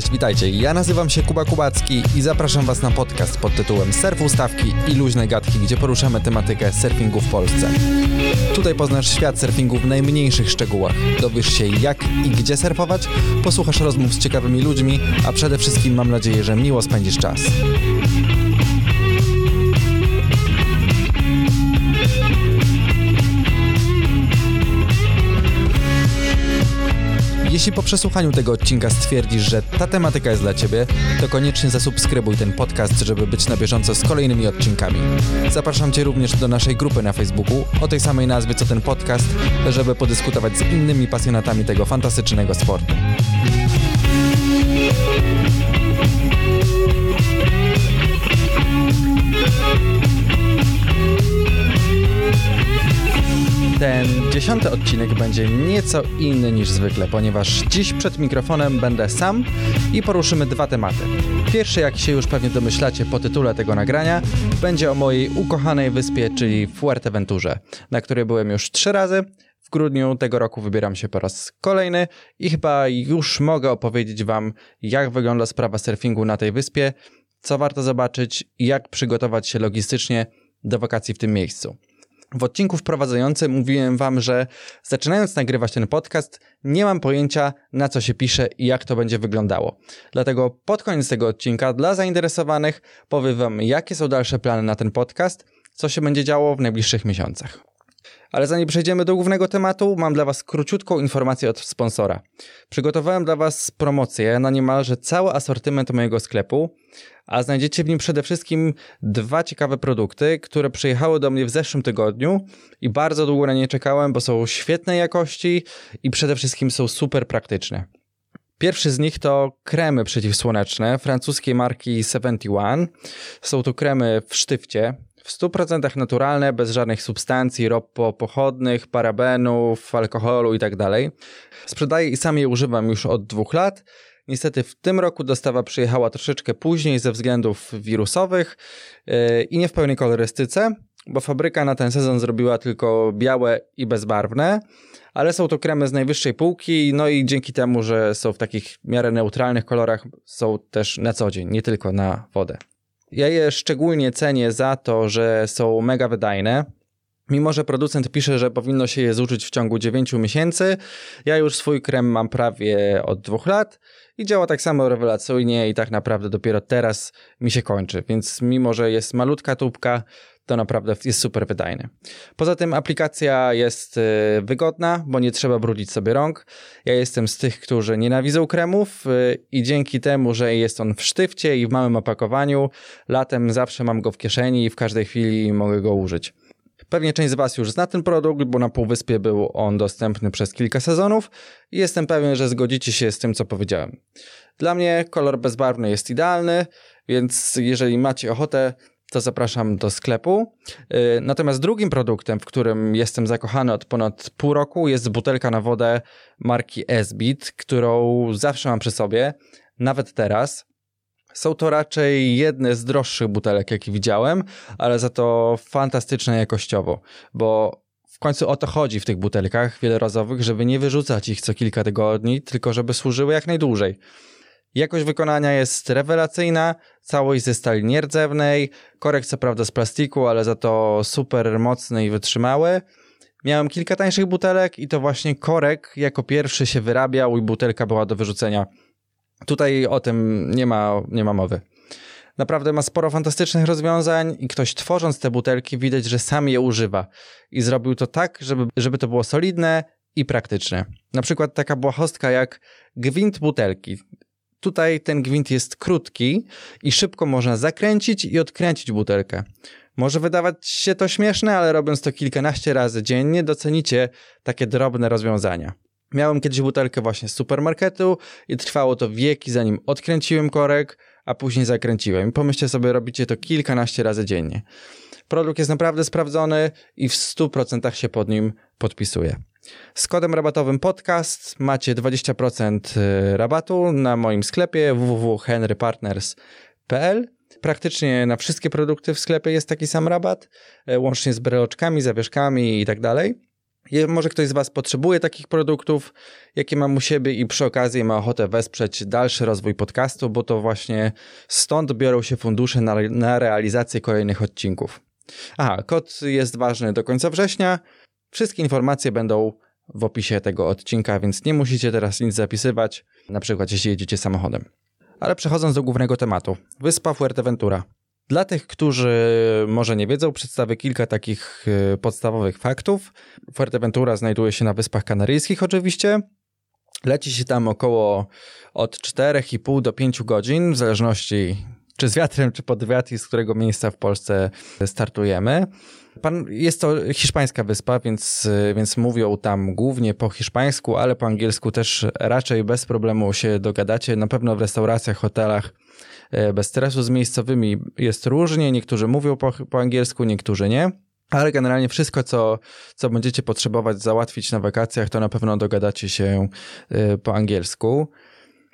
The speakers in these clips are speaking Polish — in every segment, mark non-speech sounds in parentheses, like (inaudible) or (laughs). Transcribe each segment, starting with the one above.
Cześć, witajcie. Ja nazywam się Kuba Kubacki i zapraszam Was na podcast pod tytułem Surf Ustawki i luźne gadki, gdzie poruszamy tematykę surfingu w Polsce. Tutaj poznasz świat surfingu w najmniejszych szczegółach. Dowiesz się jak i gdzie surfować, posłuchasz rozmów z ciekawymi ludźmi, a przede wszystkim mam nadzieję, że miło spędzisz czas. Jeśli po przesłuchaniu tego odcinka stwierdzisz, że ta tematyka jest dla Ciebie, to koniecznie zasubskrybuj ten podcast, żeby być na bieżąco z kolejnymi odcinkami. Zapraszam Cię również do naszej grupy na Facebooku o tej samej nazwie co ten podcast, żeby podyskutować z innymi pasjonatami tego fantastycznego sportu. Ten dziesiąty odcinek będzie nieco inny niż zwykle, ponieważ dziś przed mikrofonem będę sam i poruszymy dwa tematy. Pierwszy, jak się już pewnie domyślacie po tytule tego nagrania, będzie o mojej ukochanej wyspie, czyli Fuerteventurze, na której byłem już trzy razy. W grudniu tego roku wybieram się po raz kolejny i chyba już mogę opowiedzieć Wam, jak wygląda sprawa surfingu na tej wyspie, co warto zobaczyć i jak przygotować się logistycznie do wakacji w tym miejscu. W odcinku wprowadzającym mówiłem wam, że zaczynając nagrywać ten podcast, nie mam pojęcia na co się pisze i jak to będzie wyglądało. Dlatego pod koniec tego odcinka dla zainteresowanych powiem wam, jakie są dalsze plany na ten podcast, co się będzie działo w najbliższych miesiącach. Ale zanim przejdziemy do głównego tematu, mam dla Was króciutką informację od sponsora. Przygotowałem dla Was promocję na niemalże cały asortyment mojego sklepu, a znajdziecie w nim przede wszystkim dwa ciekawe produkty, które przyjechały do mnie w zeszłym tygodniu i bardzo długo na nie czekałem, bo są świetnej jakości i przede wszystkim są super praktyczne. Pierwszy z nich to kremy przeciwsłoneczne francuskiej marki 71. Są to kremy w sztywcie, w 100% naturalne, bez żadnych substancji ropopochodnych, parabenów, alkoholu itd. Tak Sprzedaję i sam je używam już od dwóch lat. Niestety w tym roku dostawa przyjechała troszeczkę później ze względów wirusowych yy, i nie w pełnej kolorystyce, bo fabryka na ten sezon zrobiła tylko białe i bezbarwne, ale są to kremy z najwyższej półki, no i dzięki temu, że są w takich miarę neutralnych kolorach, są też na co dzień, nie tylko na wodę. Ja je szczególnie cenię za to, że są mega wydajne. Mimo, że producent pisze, że powinno się je zużyć w ciągu 9 miesięcy, ja już swój krem mam prawie od dwóch lat i działa tak samo rewelacyjnie i tak naprawdę dopiero teraz mi się kończy. Więc mimo, że jest malutka tubka, to naprawdę jest super wydajny. Poza tym aplikacja jest y, wygodna, bo nie trzeba brudzić sobie rąk. Ja jestem z tych, którzy nienawidzą kremów y, i dzięki temu, że jest on w sztywcie i w małym opakowaniu, latem zawsze mam go w kieszeni i w każdej chwili mogę go użyć. Pewnie część z Was już zna ten produkt, bo na Półwyspie był on dostępny przez kilka sezonów i jestem pewien, że zgodzicie się z tym, co powiedziałem. Dla mnie kolor bezbarwny jest idealny, więc jeżeli macie ochotę, to zapraszam do sklepu. Y, natomiast drugim produktem, w którym jestem zakochany od ponad pół roku, jest butelka na wodę marki Esbit, którą zawsze mam przy sobie, nawet teraz. Są to raczej jedne z droższych butelek, jakie widziałem, ale za to fantastyczne jakościowo, bo w końcu o to chodzi w tych butelkach wielorazowych, żeby nie wyrzucać ich co kilka tygodni, tylko żeby służyły jak najdłużej. Jakość wykonania jest rewelacyjna, całość ze stali nierdzewnej, korek co prawda z plastiku, ale za to super mocny i wytrzymały. Miałem kilka tańszych butelek i to właśnie korek jako pierwszy się wyrabiał i butelka była do wyrzucenia. Tutaj o tym nie ma, nie ma mowy. Naprawdę ma sporo fantastycznych rozwiązań i ktoś tworząc te butelki widać, że sam je używa. I zrobił to tak, żeby, żeby to było solidne i praktyczne. Na przykład taka błahostka jak gwint butelki. Tutaj ten gwint jest krótki i szybko można zakręcić i odkręcić butelkę. Może wydawać się to śmieszne, ale robiąc to kilkanaście razy dziennie, docenicie takie drobne rozwiązania. Miałem kiedyś butelkę właśnie z supermarketu i trwało to wieki, zanim odkręciłem korek, a później zakręciłem. Pomyślcie sobie, robicie to kilkanaście razy dziennie. Produkt jest naprawdę sprawdzony i w 100% się pod nim podpisuje. Z kodem rabatowym podcast macie 20% y, rabatu na moim sklepie www.henrypartners.pl. Praktycznie na wszystkie produkty w sklepie jest taki sam rabat, y, łącznie z breloczkami, zawieszkami i tak dalej. Może ktoś z Was potrzebuje takich produktów, jakie mam u siebie i przy okazji ma ochotę wesprzeć dalszy rozwój podcastu, bo to właśnie stąd biorą się fundusze na, na realizację kolejnych odcinków. Aha, kod jest ważny do końca września. Wszystkie informacje będą w opisie tego odcinka, więc nie musicie teraz nic zapisywać, na przykład jeśli jedziecie samochodem. Ale przechodząc do głównego tematu. Wyspa Fuerteventura. Dla tych, którzy może nie wiedzą, przedstawię kilka takich y, podstawowych faktów. Fuerteventura znajduje się na Wyspach Kanaryjskich oczywiście. Leci się tam około od 4,5 do 5 godzin, w zależności czy z wiatrem, czy pod wiatr, z którego miejsca w Polsce startujemy. Pan, jest to hiszpańska wyspa, więc, więc mówią tam głównie po hiszpańsku, ale po angielsku też raczej bez problemu się dogadacie. Na pewno w restauracjach, hotelach e, bez stresu z miejscowymi jest różnie. Niektórzy mówią po, po angielsku, niektórzy nie. Ale generalnie wszystko, co, co będziecie potrzebować załatwić na wakacjach, to na pewno dogadacie się e, po angielsku.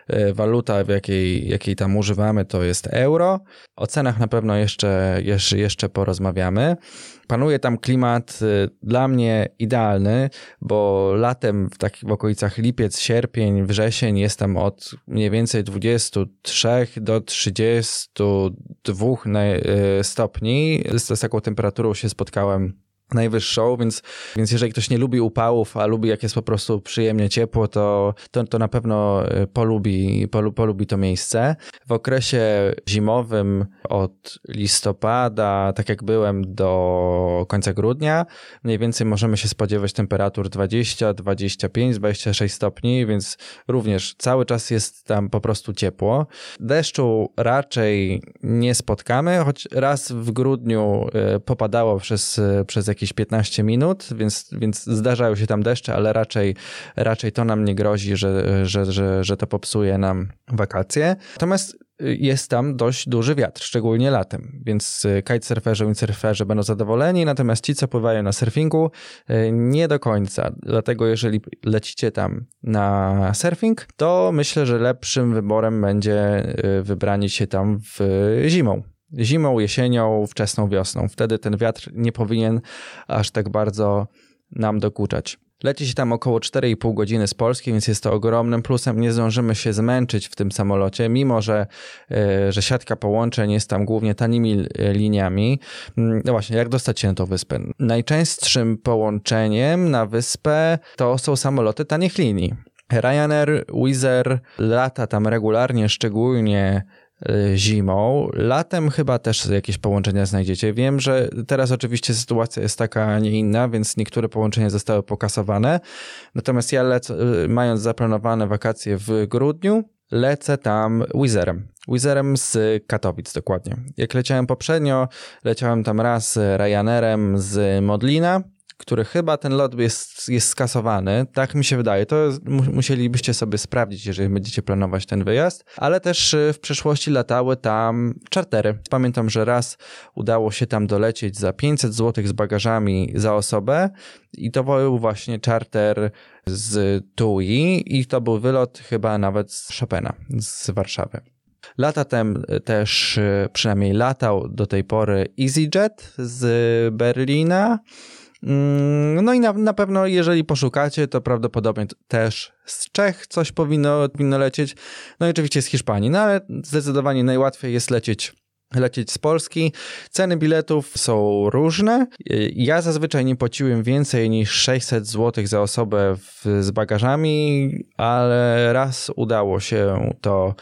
E, waluta, w jakiej, jakiej tam używamy, to jest euro. O cenach na pewno jeszcze, jeszcze, jeszcze porozmawiamy. Panuje tam klimat e, dla mnie idealny, bo latem w takich okolicach lipiec, sierpień, wrzesień jestem od mniej więcej 23 do 32 e, stopni. Z, z taką temperaturą się spotkałem najwyższą, więc, więc jeżeli ktoś nie lubi upałów, a lubi jak jest po prostu przyjemnie ciepło, to, to, to na pewno e, polubi, polu, polubi to miejsce. W okresie zimowym od listopada, tak jak byłem, do końca grudnia, mniej więcej możemy się spodziewać temperatur 20, 25, 26 stopni, więc również cały czas jest tam po prostu ciepło. Deszczu raczej nie spotkamy, choć raz w grudniu e, popadało przez, przez jakieś 15 minut, więc, więc zdarzają się tam deszcze, ale raczej, raczej to nam nie grozi, że, że, że, że to popsuje nam wakacje. Natomiast jest tam dość duży wiatr, szczególnie latem, więc kitesurferzy, windsurferzy będą zadowoleni, natomiast ci, co pływają na surfingu, nie do końca. Dlatego jeżeli lecicie tam na surfing, to myślę, że lepszym wyborem będzie wybranie się tam w zimą zimą, jesienią, wczesną wiosną. Wtedy ten wiatr nie powinien aż tak bardzo nam dokuczać. Leci się tam około 4,5 godziny z Polski, więc jest to ogromnym plusem. Nie zdążymy się zmęczyć w tym samolocie, mimo że, e, że siatka połączeń jest tam głównie tanimi liniami. Mm, no właśnie, jak dostać się na tą wyspę? Najczęstszym połączeniem na wyspę to są samoloty tanich linii. Ryanair, Wizz Air lata tam regularnie, szczególnie zimą. Latem chyba też jakieś połączenia znajdziecie. Wiem, że teraz oczywiście sytuacja jest taka, a nie inna, więc niektóre połączenia zostały pokasowane. Natomiast ja lecę, y, mając zaplanowane wakacje w grudniu, lecę tam Wizerem. Wizerem z Katowic dokładnie. Jak leciałem poprzednio, leciałem tam raz Ryanairem z Modlina, który chyba ten lot jest, jest skasowany. Tak mi się wydaje. To musielibyście sobie sprawdzić, jeżeli będziecie planować ten wyjazd. Ale też y, w przeszłości latały tam czartery. Pamiętam, że raz udało się tam dolecieć za 500 zł z bagażami za osobę i to był właśnie czarter z Tui i to był wylot chyba nawet z Chopina, z Warszawy. Lata tem też, y, przynajmniej latał do tej pory EasyJet z Berlina. Mm, no i na, na pewno, jeżeli poszukacie, to prawdopodobnie też z Czech coś powinno, powinno lecieć. No i oczywiście z Hiszpanii, no ale zdecydowanie najłatwiej jest lecieć lecieć z Polski. Ceny biletów są różne. Ja zazwyczaj nie płaciłem więcej niż 600 zł za osobę w, z bagażami, ale raz udało się to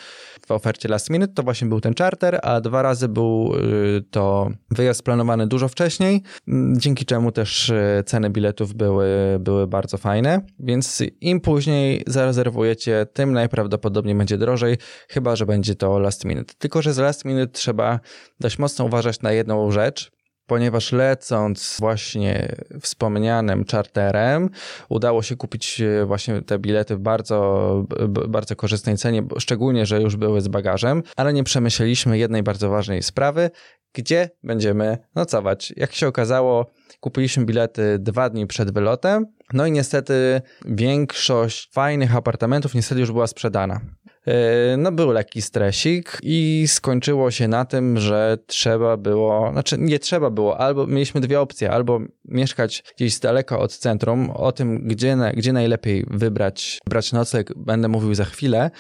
w ofercie last minute, to właśnie był ten charter, a dwa razy był y, to wyjazd planowany dużo wcześniej, mm, dzięki czemu też y, ceny biletów były, były bardzo fajne, więc im później zarezerwujecie, tym najprawdopodobniej będzie drożej, chyba, że będzie to last minute. Tylko, że z last minute trzeba dość mocno uważać na jedną rzecz, ponieważ lecąc właśnie wspomnianym charterem, udało się kupić e, właśnie te bilety w bardzo, bardzo korzystnej cenie, szczególnie, że już były z bagażem, ale nie przemyśleliśmy jednej bardzo ważnej sprawy, gdzie będziemy nocować. Jak się okazało, kupiliśmy bilety dwa dni przed wylotem, no i niestety większość fajnych apartamentów niestety już była sprzedana. E, no był lekki stresik i skończyło się na tym, że trzeba było, znaczy nie trzeba było, albo mieliśmy dwie opcje, albo mieszkać gdzieś z daleka od centrum, o tym, gdzie, gdzie najlepiej wybrać, brać nocleg, będę mówił za chwilę,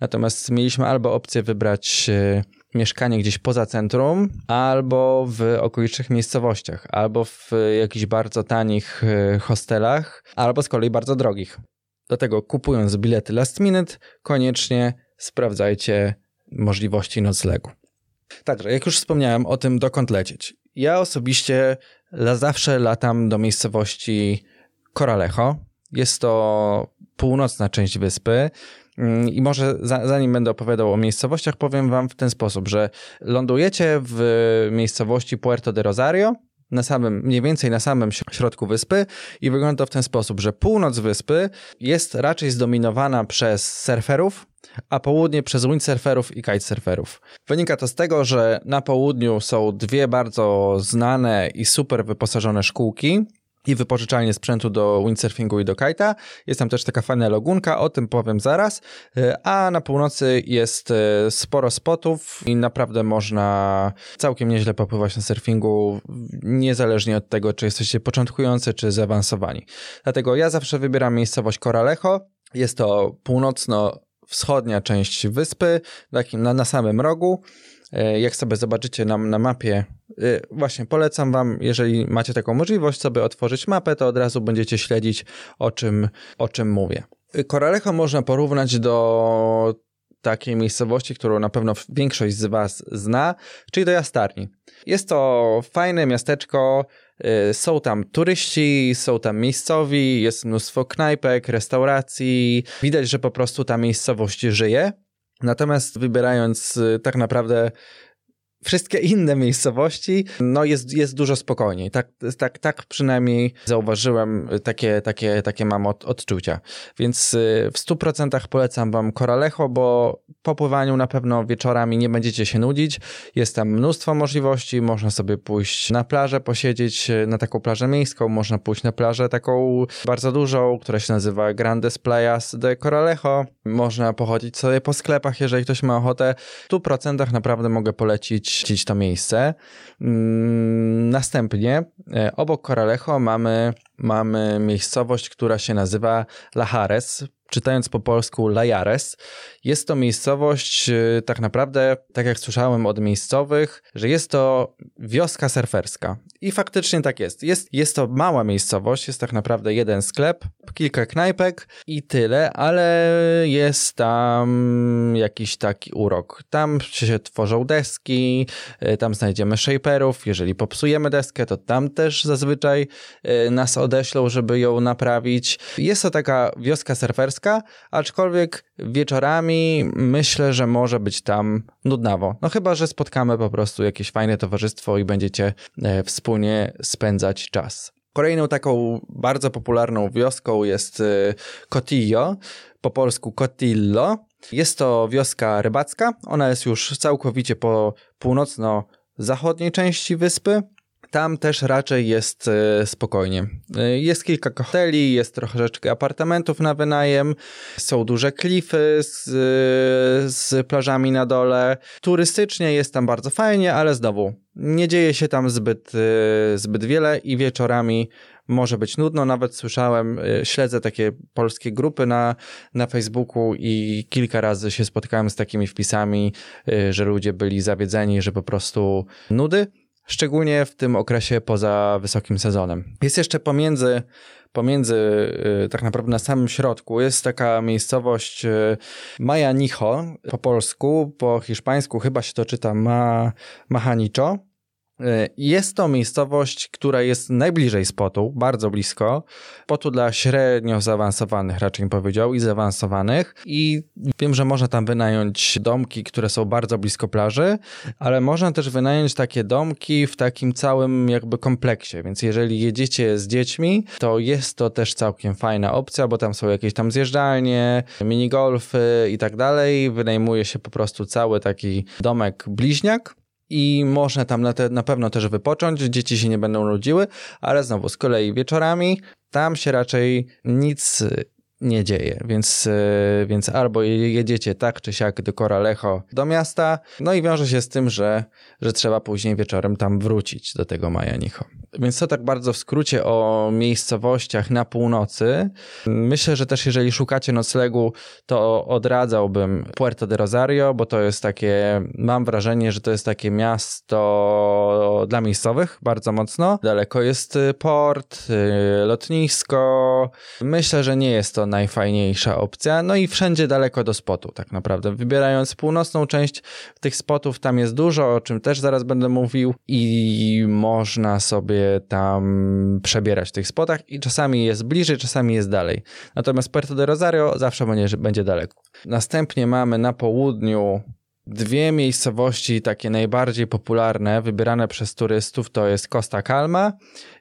natomiast mieliśmy albo opcję wybrać e, mieszkanie gdzieś poza centrum, albo w okolicznych miejscowościach, albo w jakichś bardzo tanich e, hostelach, albo z kolei bardzo drogich. Dlatego kupując bilety last minute, koniecznie sprawdzajcie możliwości noclegu. Także, jak już wspomniałem o tym, dokąd lecieć. Ja osobiście zawsze latam do miejscowości Coralejo. Jest to północna część wyspy. Mm, I może zanim będę opowiadał o miejscowościach, powiem wam w ten sposób, że lądujecie w miejscowości Puerto de Rosario, na samym, mniej więcej na samym środku wyspy i wygląda to w ten sposób, że północ wyspy jest raczej zdominowana przez surferów, a południe przez windsurferów i kitesurferów. Wynika to z tego, że na południu są dwie bardzo znane i super wyposażone szkółki, i wypożyczalnie sprzętu do windsurfingu i do kite'a. Jest tam też taka fajna logunka, o tym powiem zaraz. E, a na północy jest e, sporo spotów i naprawdę można całkiem nieźle popływać na surfingu, niezależnie od tego, czy jesteście początkujący, czy zaawansowani. Dlatego ja zawsze wybieram miejscowość Coralejo. Jest to północno-wschodnia część wyspy, na, na samym rogu. E, jak sobie zobaczycie na, na mapie, właśnie polecam Wam, jeżeli macie taką możliwość, sobie otworzyć mapę, to od razu będziecie śledzić, o czym, o czym mówię. Coralejo można porównać do takiej miejscowości, którą na pewno większość z Was zna, czyli do Jastarni. Jest to fajne miasteczko, e, są tam turyści, są tam miejscowi, jest mnóstwo knajpek, restauracji. Widać, że po prostu ta miejscowość żyje. Natomiast wybierając y, tak naprawdę wszystkie inne miejscowości, no jest, jest dużo spokojniej. Tak, tak, tak przynajmniej zauważyłem, takie, takie, takie mam od, odczucia. Więc y, w 100% polecam wam Coralejo, bo po pływaniu na pewno wieczorami nie będziecie się nudzić. Jest tam mnóstwo możliwości. Można sobie pójść na plażę, posiedzieć y, na taką plażę miejską. Można pójść na plażę taką bardzo dużą, która się nazywa Grandes Playas de Coralejo. Można pochodzić sobie po sklepach, jeżeli ktoś ma ochotę. W 100% naprawdę mogę polecić śledzić to miejsce. Mm, następnie e, obok Coralejo mamy, mamy miejscowość, która się nazywa Lajares czytając po polsku Lajares. Jest to miejscowość, y, tak naprawdę, tak jak słyszałem od miejscowych, że jest to wioska surferska. I faktycznie tak jest. jest. Jest to mała miejscowość, jest tak naprawdę jeden sklep, kilka knajpek i tyle, ale jest tam jakiś taki urok. Tam się tworzą deski, y, tam znajdziemy shaperów. Jeżeli popsujemy deskę, to tam też zazwyczaj y, nas odeślą, żeby ją naprawić. Jest to taka wioska surferska, aczkolwiek wieczorami myślę, że może być tam nudnawo. No chyba, że spotkamy po prostu jakieś fajne towarzystwo i będziecie e, wspólnie spędzać czas. Kolejną taką bardzo popularną wioską jest e, Cotillo, po polsku Cotillo. Jest to wioska rybacka. Ona jest już całkowicie po północno-zachodniej części wyspy. Tam też raczej jest e, spokojnie. E, jest kilka hoteli, jest troszeczkę apartamentów na wynajem, są duże klify z, z plażami na dole. Turystycznie jest tam bardzo fajnie, ale znowu nie dzieje się tam zbyt, e, zbyt wiele i wieczorami może być nudno. Nawet słyszałem, śledzę takie polskie grupy na, na Facebooku i kilka razy się spotkałem z takimi wpisami, że ludzie byli zawiedzeni, że po prostu nudy szczególnie w tym okresie poza wysokim sezonem. Jest jeszcze pomiędzy, pomiędzy y, tak naprawdę na samym środku, jest taka miejscowość y, Majanicho po polsku, po hiszpańsku chyba się to czyta Ma, Mahanicho. E, jest to miejscowość, która jest najbliżej spotu, bardzo blisko. Spotu dla średnio zaawansowanych, raczej powiedział, i zaawansowanych. I wiem, że można tam wynająć domki, które są bardzo blisko plaży, ale można też wynająć takie domki w takim całym jakby kompleksie. Więc jeżeli jedziecie z dziećmi, to jest to też całkiem fajna opcja, bo tam są jakieś tam zjeżdżalnie, minigolfy i tak dalej. Wynajmuje się po prostu cały taki domek bliźniak i można tam na, te, na pewno też wypocząć, dzieci się nie będą nudziły, ale znowu z kolei wieczorami tam się raczej nic nie dzieje, więc, e, więc albo jedziecie tak czy siak do Coralejo do miasta, no i wiąże się z tym, że, że trzeba później wieczorem tam wrócić do tego Majanicho. Więc to tak bardzo w skrócie o miejscowościach na północy. Myślę, że też jeżeli szukacie noclegu, to odradzałbym Puerto de Rosario, bo to jest takie, mam wrażenie, że to jest takie miasto dla miejscowych bardzo mocno. Daleko jest port, y, lotnisko. Myślę, że nie jest to najfajniejsza opcja. No i wszędzie daleko do spotu, tak naprawdę. Wybierając północną część tych spotów, tam jest dużo, o czym też zaraz będę mówił, i można sobie tam przebierać w tych spotach. I czasami jest bliżej, czasami jest dalej. Natomiast Puerto de Rosario zawsze będzie, będzie daleko. Następnie mamy na południu dwie miejscowości takie najbardziej popularne, wybierane przez turystów, to jest Costa Calma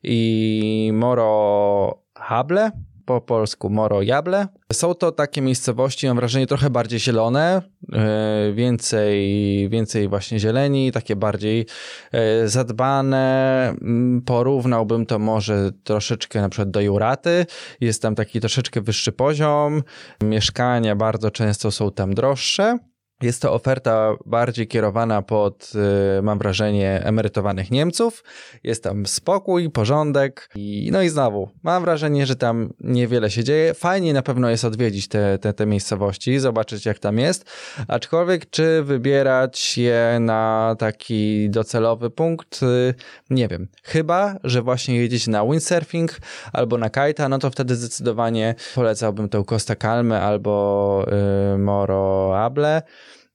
i Moro Hable, po polsku Moro Jable. Są to takie miejscowości, mam wrażenie, trochę bardziej zielone, e, więcej, więcej właśnie zieleni, takie bardziej e, zadbane. Mm, porównałbym to może troszeczkę na przykład do Juraty. Jest tam taki troszeczkę wyższy poziom. Mieszkania bardzo często są tam droższe. Jest to oferta bardziej kierowana pod, y, mam wrażenie, emerytowanych Niemców. Jest tam spokój, porządek i no i znowu, mam wrażenie, że tam niewiele się dzieje. Fajnie na pewno jest odwiedzić te, te, te miejscowości, zobaczyć jak tam jest, aczkolwiek czy wybierać je na taki docelowy punkt, y, nie wiem. Chyba, że właśnie jedziecie na windsurfing albo na kajta, no to wtedy zdecydowanie polecałbym tę Costa Calmy albo y, Moro Able.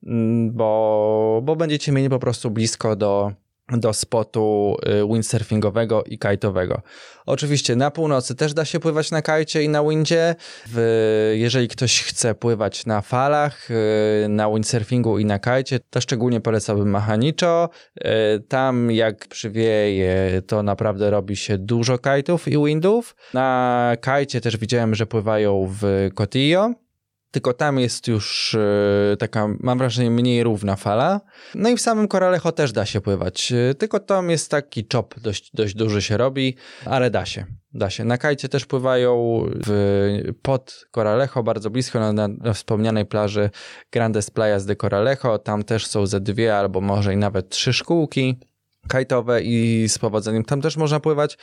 Mm, bo, bo będziecie mieli po prostu blisko do, do spotu y, windsurfingowego i kajtowego. Oczywiście na północy też da się pływać na kajcie i na windzie. W, jeżeli ktoś chce pływać na falach, y, na windsurfingu i na kajcie, to szczególnie polecałbym Mahanicho. Y, tam jak przywieje, to naprawdę robi się dużo kajtów i windów. Na kajcie też widziałem, że pływają w Cotillo tylko tam jest już e, taka, mam wrażenie, mniej równa fala. No i w samym Koralecho też da się pływać, e, tylko tam jest taki chop, dość, dość duży się robi, ale da się. Da się. Na kajcie też pływają w, pod Coralejo, bardzo blisko na, na, wspomnianej plaży Grandes Playas de Coralejo. Tam też są ze dwie albo może i nawet trzy szkółki kajtowe i z powodzeniem tam też można pływać,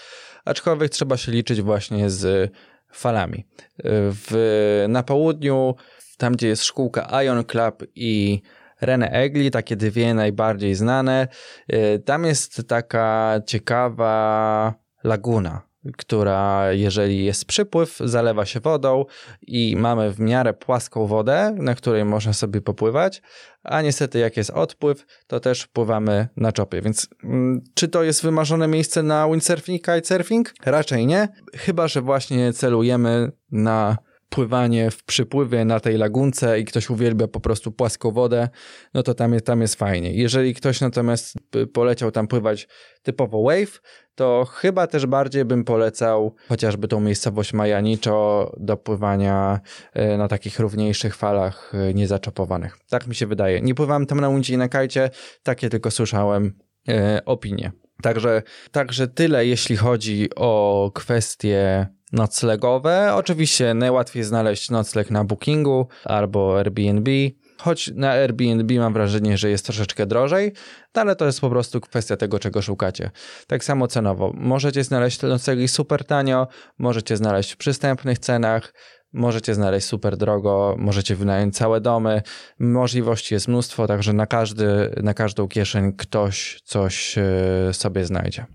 aczkolwiek trzeba się liczyć właśnie z falami. W, na południu, tam gdzie jest szkółka Ion Club i Rene Egli, takie dwie najbardziej znane, y, tam jest taka ciekawa laguna która jeżeli jest przypływ, zalewa się wodą i mamy w miarę płaską wodę, na której można sobie popływać, a niestety jak jest odpływ, to też pływamy na czopie. Więc mm, czy to jest wymarzone miejsce na windsurfing, kitesurfing? Raczej nie, chyba że właśnie celujemy na pływanie w przypływie na tej lagunce i ktoś uwielbia po prostu płaską wodę, no to tam jest, tam jest fajnie. Jeżeli ktoś natomiast poleciał tam pływać typowo wave, to chyba też bardziej bym polecał chociażby tą miejscowość Majaniczo do pływania e, na takich równiejszych falach e, niezaczopowanych. Tak mi się wydaje. Nie pływałem tam na łuncie i na kajcie, takie tylko słyszałem e, opinie. Także, także tyle, jeśli chodzi o kwestie noclegowe. Oczywiście najłatwiej znaleźć nocleg na Bookingu albo Airbnb. Choć na Airbnb mam wrażenie, że jest troszeczkę drożej, ale to jest po prostu kwestia tego, czego szukacie. Tak samo cenowo. Możecie znaleźć noclegi super tanio, możecie znaleźć w przystępnych cenach, możecie znaleźć super drogo, możecie wynająć całe domy. Możliwości jest mnóstwo, także na, każdy, na każdą kieszeń ktoś coś e, sobie znajdzie.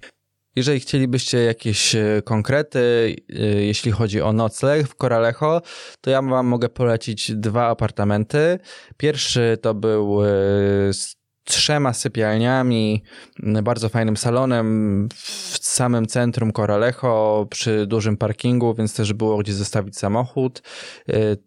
Jeżeli chcielibyście jakieś e, konkrety, e, jeśli chodzi o nocleg w Coralejo, to ja wam mogę polecić dwa apartamenty. Pierwszy to był z trzema sypialniami, bardzo fajnym salonem w samym centrum Coralejo przy dużym parkingu, więc też było gdzie zostawić samochód.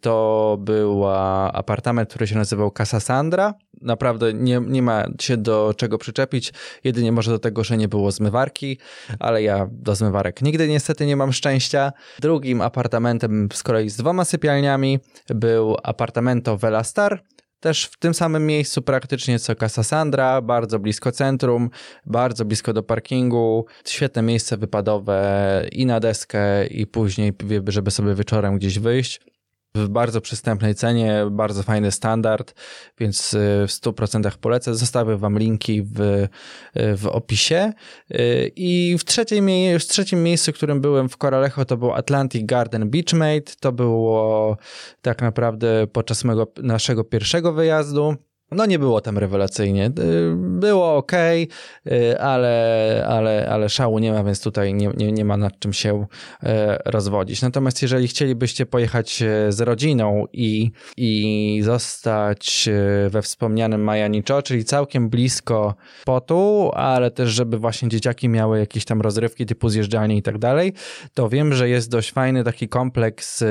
To był apartament, który się nazywał Casa Sandra. Naprawdę nie, nie ma się do czego przyczepić, jedynie może do tego, że nie było zmywarki, ale ja do zmywarek nigdy niestety nie mam szczęścia. Drugim apartamentem z kolei z dwoma sypialniami był apartamento Velastar, też w tym samym miejscu praktycznie co Casa Sandra, bardzo blisko centrum, bardzo blisko do parkingu, świetne miejsce wypadowe i na deskę i później, żeby sobie wieczorem gdzieś wyjść. W bardzo przystępnej cenie, bardzo fajny standard, więc y, w 100% polecę. Zostawię Wam linki w, y, w opisie. Y, I w, trzeciej, w trzecim miejscu, w którym byłem w Coralejo, to był Atlantic Garden Beachmate. To było tak naprawdę podczas mego, naszego pierwszego wyjazdu. No nie było tam rewelacyjnie. Y, było ok, ale, ale, ale szału nie ma, więc tutaj nie, nie, nie ma nad czym się e, rozwodzić. Natomiast jeżeli chcielibyście pojechać e, z rodziną i, i zostać we wspomnianym Majaniczo, czyli całkiem blisko potu, ale też żeby właśnie dzieciaki miały jakieś tam rozrywki typu zjeżdżalnie i tak dalej, to wiem, że jest dość fajny taki kompleks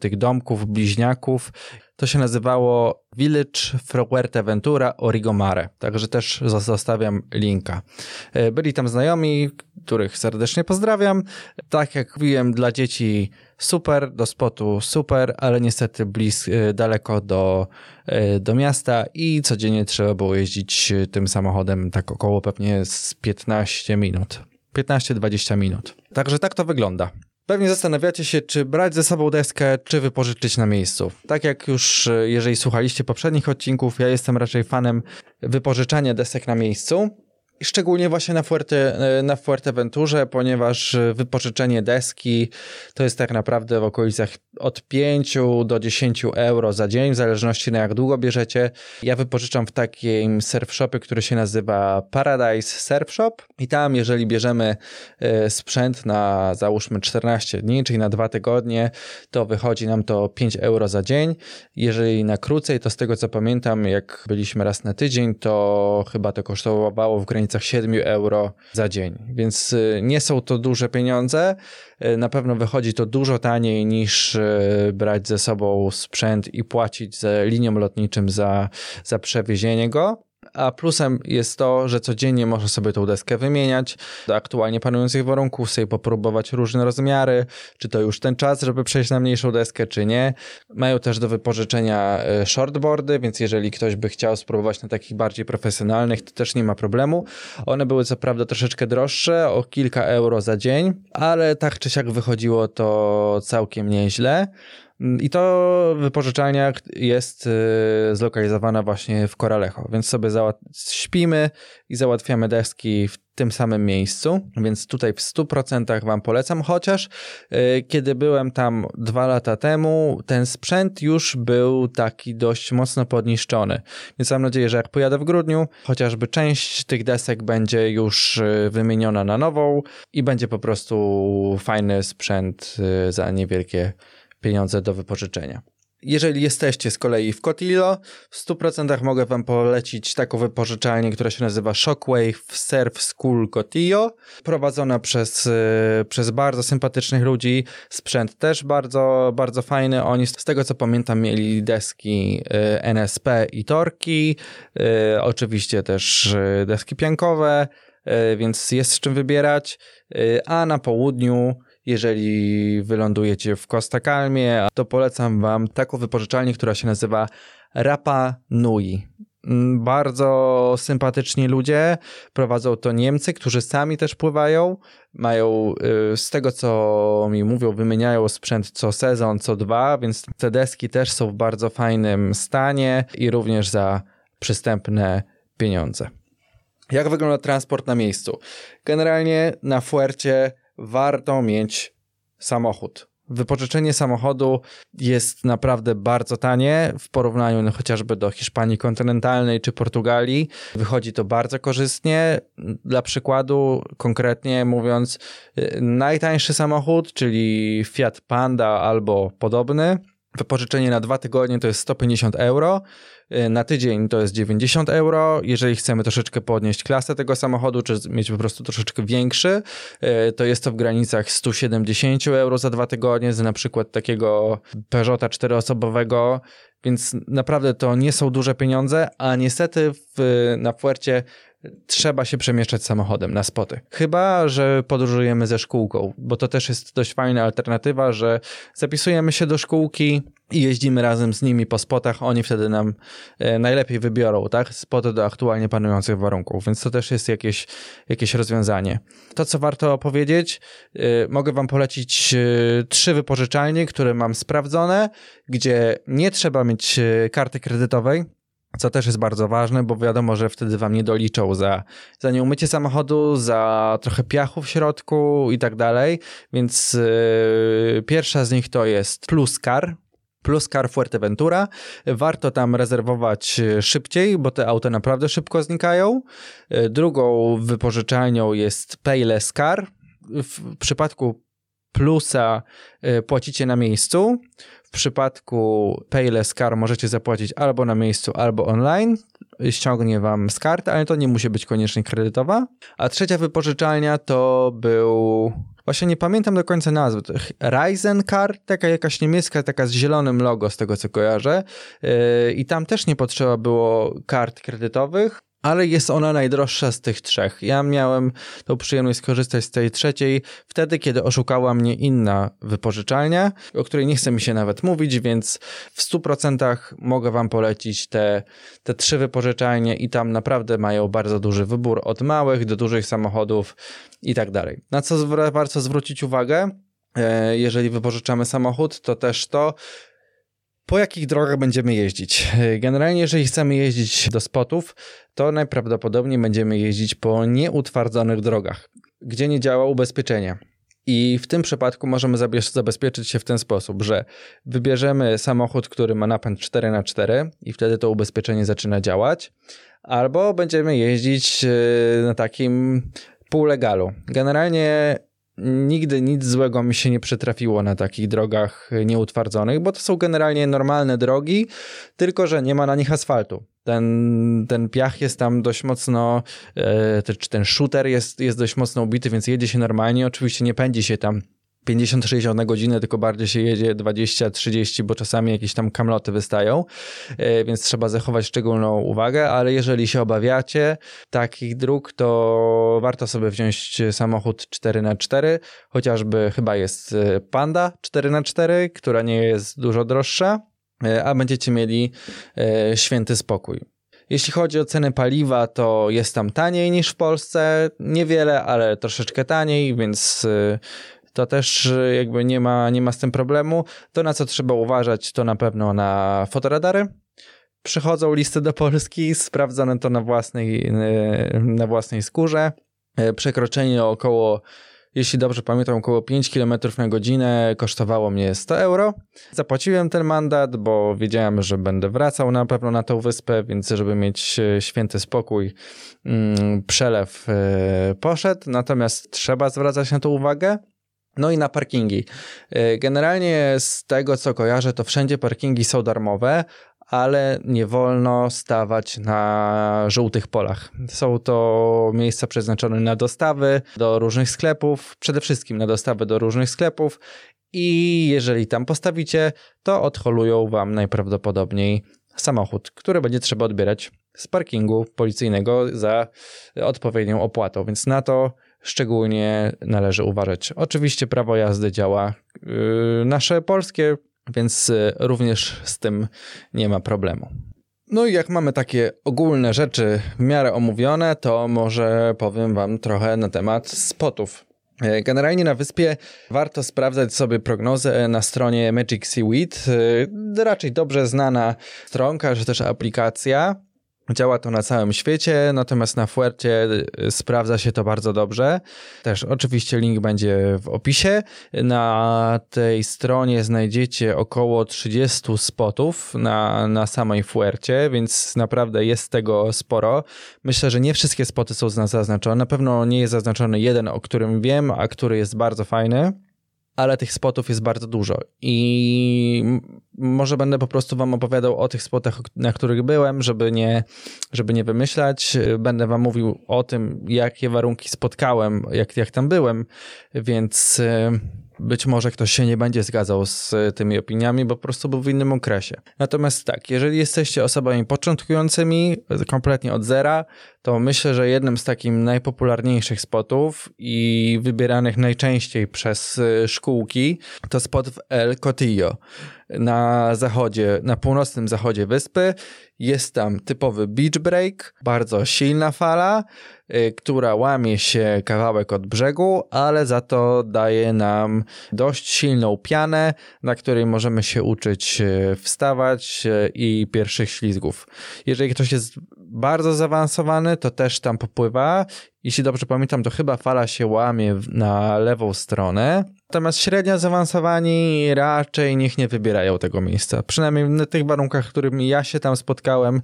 tych domków, bliźniaków to się nazywało Village Fuerteventura Origomare, także też zostawiam linka. E, byli tam znajomi, których serdecznie pozdrawiam. Tak jak mówiłem, dla dzieci super, do spotu super, ale niestety blisko, e, daleko do, e, do miasta i codziennie trzeba było jeździć tym samochodem tak około pewnie z 15 minut. 15-20 minut. Także tak to wygląda. Pewnie zastanawiacie się, czy brać ze sobą deskę, czy wypożyczyć na miejscu. Tak jak już, e, jeżeli słuchaliście poprzednich odcinków, ja jestem raczej fanem wypożyczania desek na miejscu. Szczególnie właśnie na, Fuerte, na Fuerteventurze, ponieważ wypożyczenie deski to jest tak naprawdę w okolicach od 5 do 10 euro za dzień, w zależności na jak długo bierzecie. Ja wypożyczam w takim surf shopie, który się nazywa Paradise Surf Shop i tam jeżeli bierzemy e, sprzęt na załóżmy 14 dni, czyli na dwa tygodnie, to wychodzi nam to 5 euro za dzień. Jeżeli na krócej, to z tego co pamiętam, jak byliśmy raz na tydzień, to chyba to kosztowało w granicach granicach 7 euro za dzień, więc y, nie są to duże pieniądze. Y, na pewno wychodzi to dużo taniej niż y, brać ze sobą sprzęt i płacić liniom lotniczym za, za przewiezienie go a plusem jest to, że codziennie można sobie tą deskę wymieniać do aktualnie panujących warunków, sobie popróbować różne rozmiary, czy to już ten czas, żeby przejść na mniejszą deskę, czy nie. Mają też do wypożyczenia e, shortboardy, więc jeżeli ktoś by chciał spróbować na takich bardziej profesjonalnych, to też nie ma problemu. One były co prawda troszeczkę droższe, o kilka euro za dzień, ale tak czy siak wychodziło to całkiem nieźle. Mm, I to wypożyczalnia jest y, zlokalizowana właśnie w Coralejo, więc sobie śpimy i załatwiamy deski w tym samym miejscu, więc tutaj w 100% Wam polecam, chociaż y, kiedy byłem tam dwa lata temu, ten sprzęt już był taki dość mocno podniszczony, więc mam nadzieję, że jak pojadę w grudniu, chociażby część tych desek będzie już y, wymieniona na nową i będzie po prostu fajny sprzęt za niewielkie pieniądze do wypożyczenia. Jeżeli jesteście z kolei w Cotillo, w 100% mogę Wam polecić taką wypożyczalnię, która się nazywa Shockwave Surf School Cotillo, prowadzona przez, e, przez bardzo sympatycznych ludzi. Sprzęt też bardzo, bardzo fajny. Oni z tego co pamiętam mieli deski e, NSP i torki, e, oczywiście też deski piankowe, więc jest z czym wybierać. A na południu jeżeli wylądujecie w Costa Calmie, to polecam Wam taką wypożyczalnię, która się nazywa Rapa Nui. Mm, bardzo sympatyczni ludzie, prowadzą to Niemcy, którzy sami też pływają. Mają, y, z tego co mi mówią, wymieniają sprzęt co sezon, co dwa, więc te deski też są w bardzo fajnym stanie i również za przystępne pieniądze. Jak wygląda transport na miejscu? Generalnie na Fuercie warto mieć samochód. Wypożyczenie samochodu jest naprawdę bardzo tanie w porównaniu no, chociażby do Hiszpanii kontynentalnej czy Portugalii. Wychodzi to bardzo korzystnie. Dla przykładu, konkretnie mówiąc, y, najtańszy samochód, czyli Fiat Panda albo podobny, wypożyczenie na dwa tygodnie to jest 150 euro na tydzień to jest 90 euro. Jeżeli chcemy troszeczkę podnieść klasę tego samochodu, czy mieć po prostu troszeczkę większy, y, to jest to w granicach 170 euro za dwa tygodnie, za na przykład takiego Peugeota czteroosobowego, więc naprawdę to nie są duże pieniądze, a niestety w, na Puercie trzeba się przemieszczać samochodem na spoty. Chyba, że podróżujemy ze szkółką, bo to też jest dość fajna alternatywa, że zapisujemy się do szkółki, i jeździmy razem z nimi po spotach, oni wtedy nam e, najlepiej wybiorą, tak, spoty do aktualnie panujących warunków, więc to też jest jakieś, jakieś rozwiązanie. To, co warto powiedzieć, e, mogę wam polecić e, trzy wypożyczalnie, które mam sprawdzone, gdzie nie trzeba mieć karty kredytowej, co też jest bardzo ważne, bo wiadomo, że wtedy wam nie doliczą za, za nieumycie samochodu, za trochę piachu w środku i tak dalej, więc yy, pierwsza z nich to jest Plus Car, plus Car Fuerteventura. Warto tam rezerwować e, szybciej, bo te auta naprawdę szybko znikają. E, drugą wypożyczalnią jest Payless Car. W przypadku plusa e, płacicie na miejscu. W przypadku Payless Car możecie zapłacić albo na miejscu, albo online. Ściągnie wam z karty, ale to nie musi być koniecznie kredytowa. A trzecia wypożyczalnia to był Właśnie nie pamiętam do końca nazwy. Ryzen Car, taka jakaś niemiecka, taka z zielonym logo, z tego co kojarzę. Yy, I tam też nie potrzeba było kart kredytowych ale jest ona najdroższa z tych trzech. Ja miałem tą przyjemność skorzystać z tej trzeciej wtedy, kiedy oszukała mnie inna wypożyczalnia, o której nie chce mi się nawet mówić, więc w 100% mogę wam polecić te, te trzy wypożyczalnie i tam naprawdę mają bardzo duży wybór od małych do dużych samochodów i tak dalej. Na co warto zwrócić uwagę, e, jeżeli wypożyczamy samochód, to też to, po jakich drogach będziemy jeździć? Generalnie, jeżeli chcemy jeździć do spotów, to najprawdopodobniej będziemy jeździć po nieutwardzonych drogach, gdzie nie działa ubezpieczenie. I w tym przypadku możemy zabezpieczyć się w ten sposób, że wybierzemy samochód, który ma napęd 4x4 i wtedy to ubezpieczenie zaczyna działać, albo będziemy jeździć e, na takim półlegalu. Generalnie nigdy nic złego mi się nie przytrafiło na takich drogach nieutwardzonych, bo to są generalnie normalne drogi, tylko że nie ma na nich asfaltu. Ten, ten piach jest tam dość mocno, e, czy ten shooter jest, jest dość mocno ubity, więc jedzie się normalnie. Oczywiście nie pędzi się tam 50-60 na godzinę, tylko bardziej się jedzie 20-30, bo czasami jakieś tam kamloty wystają, e, więc trzeba zachować szczególną uwagę, ale jeżeli się obawiacie takich dróg, to warto sobie wziąć samochód 4x4, chociażby chyba jest e, Panda 4x4, która nie jest dużo droższa, e, a będziecie mieli święty spokój. Jeśli chodzi o ceny paliwa, to jest tam taniej niż w Polsce. Niewiele, ale troszeczkę taniej, więc to też y, jakby nie ma, nie ma z tym problemu. To, na co trzeba uważać, to na pewno na fotoradary. Przychodzą listy do Polski, sprawdzone to na własnej, y, na własnej skórze. Y, przekroczenie około jeśli dobrze pamiętam, około 5 km na godzinę kosztowało mnie 100 euro. Zapłaciłem ten mandat, bo wiedziałem, że będę wracał na pewno na tą wyspę, więc żeby mieć święty spokój, mm, przelew poszedł. Natomiast trzeba zwracać na to uwagę. No i na parkingi. E, generalnie z tego co kojarzę, to wszędzie parkingi są darmowe, ale nie wolno stawać na żółtych polach. Są to miejsca przeznaczone na dostawy do różnych sklepów, przede wszystkim na dostawy do różnych sklepów i jeżeli tam postawicie, to odholują wam najprawdopodobniej samochód, który będzie trzeba odbierać z parkingu policyjnego za odpowiednią opłatą, więc na to szczególnie należy uważać. Oczywiście prawo jazdy działa yy, nasze polskie, więc yy, również z tym nie ma problemu. No i jak mamy takie ogólne rzeczy w miarę omówione, to może powiem Wam trochę na temat spotów. Yy, generalnie na wyspie warto sprawdzać sobie prognozę na stronie Magic Seaweed. Raczej dobrze znana stronka, czy też aplikacja. Działa to na całym świecie, natomiast na Fuercie y, sprawdza się to bardzo dobrze. Też oczywiście link będzie w opisie. Na tej stronie znajdziecie około 30 spotów na, na samej Fuercie, więc naprawdę jest tego sporo. Myślę, że nie wszystkie spoty są zaznaczone. Na pewno nie jest zaznaczony jeden, o którym wiem, a który jest bardzo fajny ale tych spotów jest bardzo dużo i może będę po prostu wam opowiadał o tych spotach, na których byłem, żeby nie, żeby nie wymyślać. Będę wam mówił o tym, jakie warunki spotkałem, jak, jak tam byłem, więc być może ktoś się nie będzie zgadzał z tymi opiniami, bo po prostu był w innym okresie. Natomiast tak, jeżeli jesteście osobami początkującymi, kompletnie od zera, to myślę, że jednym z takich najpopularniejszych spotów i wybieranych najczęściej przez y, szkółki to spot w El Cotillo na zachodzie, na północnym zachodzie wyspy. Jest tam typowy beach break, bardzo silna fala, która łamie się kawałek od brzegu, ale za to daje nam dość silną pianę, na której możemy się uczyć y, wstawać y, i pierwszych ślizgów. Jeżeli ktoś jest bardzo zaawansowany, to też tam popływa. Jeśli dobrze pamiętam, to chyba fala się łamie na lewą stronę. Natomiast średnio zaawansowani raczej niech nie wybierają tego miejsca. Przynajmniej na tych warunkach, którymi ja się tam spotkałem,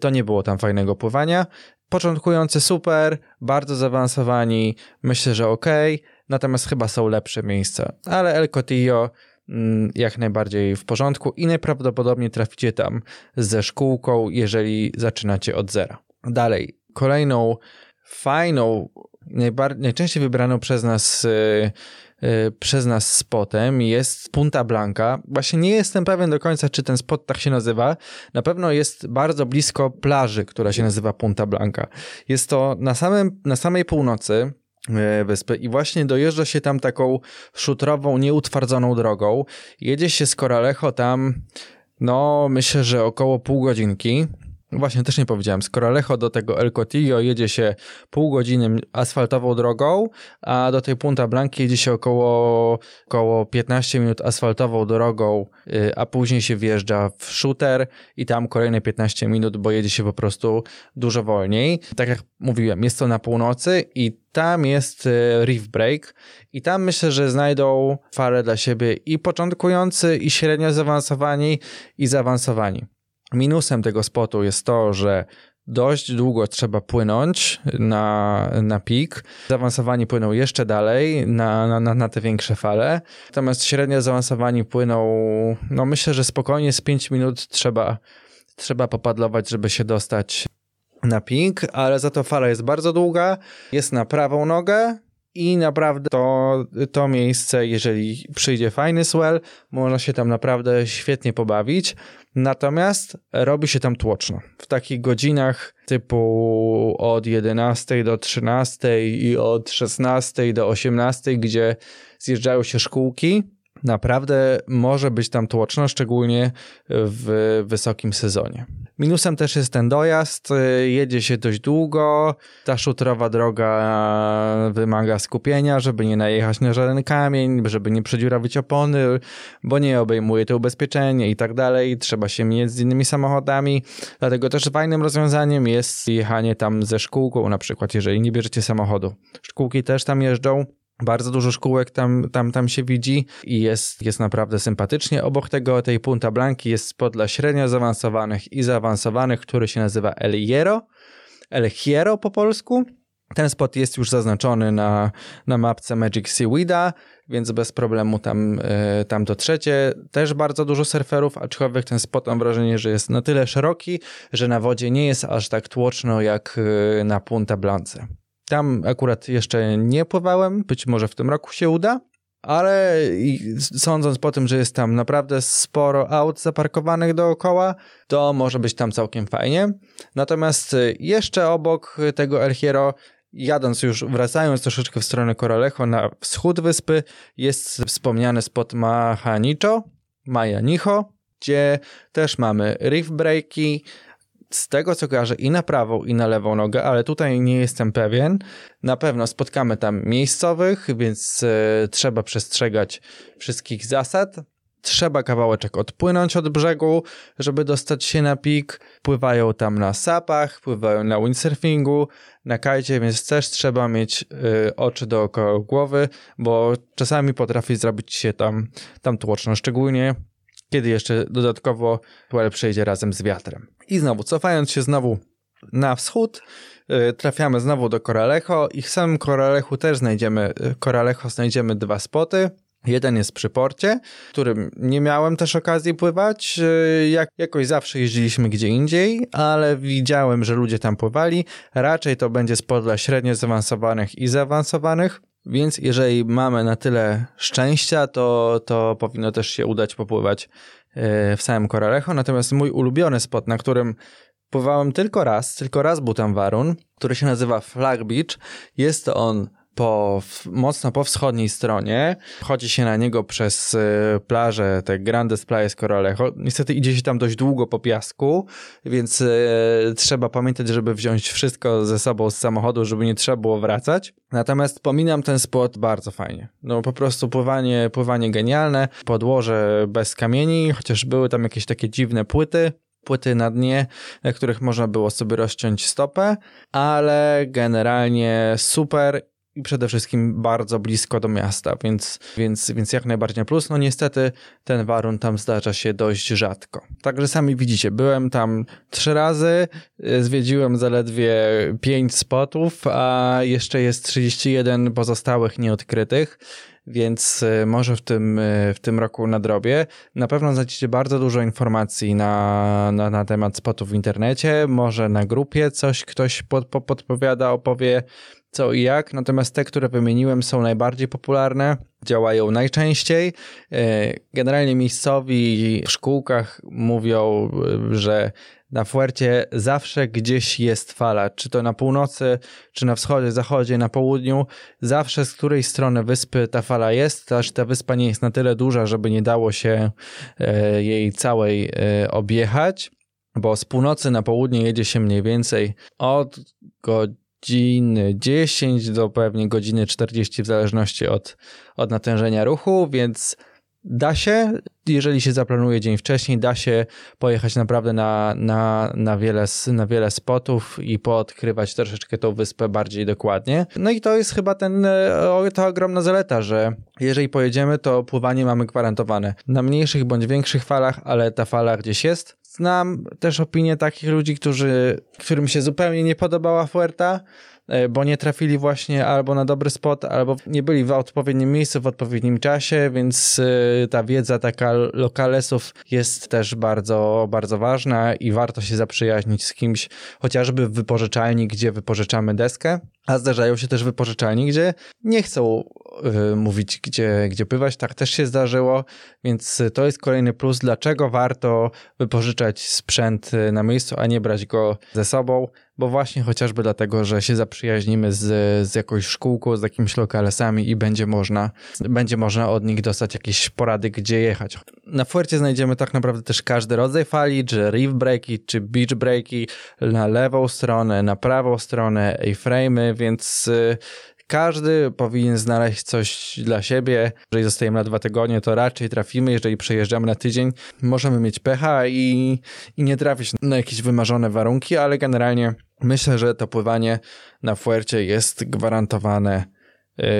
to nie było tam fajnego pływania. Początkujący super, bardzo zaawansowani, myślę, że ok, natomiast chyba są lepsze miejsca. Ale El Cotillo mm, jak najbardziej w porządku i najprawdopodobniej traficie tam ze szkółką, jeżeli zaczynacie od zera. Dalej, kolejną fajną, najczęściej wybraną przez nas Y, przez nas spotem jest Punta Blanca. Właśnie nie jestem pewien do końca, czy ten spot tak się nazywa. Na pewno jest bardzo blisko plaży, która się nazywa Punta Blanca. Jest to na, samym, na samej północy y, wyspy i właśnie dojeżdża się tam taką szutrową, nieutwardzoną drogą. Jedzie się z Coralejo tam, no myślę, że około pół godzinki. Właśnie też nie powiedziałem, z Coralejo do tego El Cotillo jedzie się pół godziny asfaltową drogą, a do tej Punta Blanki jedzie się około, około 15 minut asfaltową drogą, y, a później się wjeżdża w shooter i tam kolejne 15 minut, bo jedzie się po prostu dużo wolniej. Tak jak mówiłem, jest to na północy i tam jest y, Reef Break i tam myślę, że znajdą falę dla siebie i początkujący, i średnio zaawansowani, i zaawansowani. Minusem tego spotu jest to, że dość długo trzeba płynąć na, na pik. Zaawansowani płyną jeszcze dalej na, na, na te większe fale. Natomiast średnio zaawansowani płyną, no myślę, że spokojnie z 5 minut trzeba, trzeba popadlować, żeby się dostać na pik, ale za to fala jest bardzo długa, jest na prawą nogę, i naprawdę to, to miejsce, jeżeli przyjdzie fajny swell, można się tam naprawdę świetnie pobawić. Natomiast robi się tam tłoczno. W takich godzinach typu od 11 do 13 i od 16 do 18, gdzie zjeżdżają się szkółki, naprawdę może być tam tłoczno, szczególnie w wysokim sezonie. Minusem też jest ten dojazd, jedzie się dość długo, ta szutrowa droga wymaga skupienia, żeby nie najechać na żaden kamień, żeby nie przedziurawić opony, bo nie obejmuje to ubezpieczenie i tak dalej, trzeba się mieć z innymi samochodami, dlatego też fajnym rozwiązaniem jest jechanie tam ze szkółką, na przykład jeżeli nie bierzecie samochodu. Szkółki też tam jeżdżą, bardzo dużo szkółek tam, tam, tam się widzi i jest, jest naprawdę sympatycznie. Obok tego, tej Punta Blanki jest spot dla średnio zaawansowanych i zaawansowanych, który się nazywa El Hierro. El Hierro po polsku. Ten spot jest już zaznaczony na, na mapce Magic Seaweeda, więc bez problemu tam, yy, tam dotrzecie. Też bardzo dużo surferów, aczkolwiek ten spot mam wrażenie, że jest na tyle szeroki, że na wodzie nie jest aż tak tłoczno jak yy, na Punta Blance. Tam akurat jeszcze nie pływałem, być może w tym roku się uda, ale sądząc po tym, że jest tam naprawdę sporo aut zaparkowanych dookoła, to może być tam całkiem fajnie. Natomiast jeszcze obok tego El Hierro, jadąc już, wracając troszeczkę w stronę Coralejo na wschód wyspy, jest wspomniany spot Mahanicho, gdzie też mamy reef breaki, z tego co kojarzę i na prawą i na lewą nogę, ale tutaj nie jestem pewien. Na pewno spotkamy tam miejscowych, więc e, trzeba przestrzegać wszystkich zasad. Trzeba kawałeczek odpłynąć od brzegu, żeby dostać się na pik. Pływają tam na sapach, pływają na windsurfingu, na kajcie, więc też trzeba mieć y, oczy dookoła głowy, bo czasami potrafi zrobić się tam, tam tłoczno, szczególnie kiedy jeszcze dodatkowo Puel przejdzie razem z wiatrem. I znowu, cofając się znowu na wschód, yy, trafiamy znowu do Coralejo i w samym Coraleju też znajdziemy, y, Coralejo znajdziemy dwa spoty. Jeden jest przy porcie, którym nie miałem też okazji pływać. Y, jak, jakoś zawsze jeździliśmy gdzie indziej, ale widziałem, że ludzie tam pływali. Raczej to będzie spot dla średnio zaawansowanych i zaawansowanych. Więc jeżeli mamy na tyle szczęścia, to, to powinno też się udać popływać e, w samym Coralejo. Natomiast mój ulubiony spot, na którym pływałem tylko raz, tylko raz był tam warun, który się nazywa Flag Beach. Jest on po, mocno po wschodniej stronie. Chodzi się na niego przez y, plażę, te Grandes Playas Coralejo. Niestety idzie się tam dość długo po piasku, więc y, trzeba pamiętać, żeby wziąć wszystko ze sobą z samochodu, żeby nie trzeba było wracać. Natomiast pominam ten spot bardzo fajnie. No po prostu pływanie, pływanie genialne, podłoże bez kamieni, chociaż były tam jakieś takie dziwne płyty, płyty na dnie, na których można było sobie rozciąć stopę, ale generalnie super i przede wszystkim bardzo blisko do miasta, więc, więc, więc jak najbardziej na plus. No niestety ten warun tam zdarza się dość rzadko. Także sami widzicie, byłem tam trzy razy, zwiedziłem zaledwie pięć spotów, a jeszcze jest 31 pozostałych nieodkrytych więc y, może w tym, y, w tym roku nadrobię. Na pewno znajdziecie bardzo dużo informacji na, na, na temat spotów w internecie, może na grupie coś ktoś pod, pod, podpowiada, opowie co i jak, natomiast te, które wymieniłem są najbardziej popularne, działają najczęściej. E, generalnie miejscowi w szkółkach mówią, e, że na Fuercie zawsze gdzieś jest fala, czy to na północy, czy na wschodzie, zachodzie, na południu, zawsze z której strony wyspy ta fala jest, aż ta wyspa nie jest na tyle duża, żeby nie dało się e, jej całej objechać, bo z północy na południe jedzie się mniej więcej od godziny 10 do pewnie godziny 40 w zależności od, od natężenia ruchu, więc da się, jeżeli się zaplanuje dzień wcześniej, da się pojechać naprawdę na, na, na, wiele, na wiele spotów i poodkrywać troszeczkę tą wyspę bardziej dokładnie. No i to jest chyba ten, ta ogromna zaleta, że jeżeli pojedziemy, to pływanie mamy gwarantowane. Na mniejszych bądź większych falach, ale ta fala gdzieś jest. Znam też opinie takich ludzi, którzy, którym się zupełnie nie podobała Fuerta, e, bo nie trafili właśnie albo na dobry spot, albo nie byli w odpowiednim miejscu w odpowiednim czasie, więc e, ta wiedza taka lokalesów jest też bardzo, bardzo ważna i warto się zaprzyjaźnić z kimś, chociażby w wypożyczalni, gdzie wypożyczamy deskę, a zdarzają się też wypożyczalni, gdzie nie chcą mówić, gdzie, gdzie pływać. Tak też się zdarzyło, więc to jest kolejny plus, dlaczego warto wypożyczać sprzęt y, na miejscu, a nie brać go ze sobą, bo właśnie chociażby dlatego, że się zaprzyjaźnimy z, z jakąś szkółką, z jakimiś lokalesami i będzie można, będzie można od nich dostać jakieś porady, gdzie jechać. Na Fuercie znajdziemy tak naprawdę też każdy rodzaj fali, czy reef breaki, czy beach breaki, na lewą stronę, na prawą stronę, A-frame'y, więc y, każdy powinien znaleźć coś dla siebie. Jeżeli zostajemy na dwa tygodnie, to raczej trafimy. Jeżeli przejeżdżamy na tydzień, możemy mieć pecha i, i nie trafić na jakieś wymarzone warunki, ale generalnie myślę, że to pływanie na Fuercie jest gwarantowane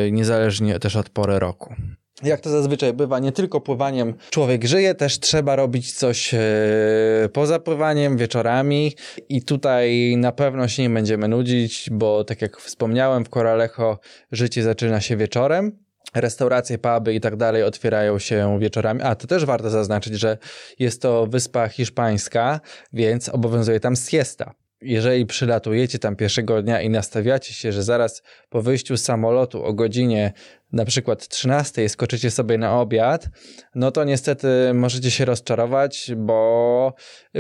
y, niezależnie też od pory roku jak to zazwyczaj bywa, nie tylko pływaniem człowiek żyje, też trzeba robić coś e, poza pływaniem, wieczorami. I tutaj na pewno się nie będziemy nudzić, bo tak jak wspomniałem, w Coralejo życie zaczyna się wieczorem, restauracje, puby i tak dalej otwierają się wieczorami. A, to też warto zaznaczyć, że jest to wyspa hiszpańska, więc obowiązuje tam siesta. Jeżeli przylatujecie tam pierwszego dnia i nastawiacie się, że zaraz po wyjściu z samolotu o godzinie na przykład 13 skoczycie sobie na obiad, no to niestety możecie się rozczarować, bo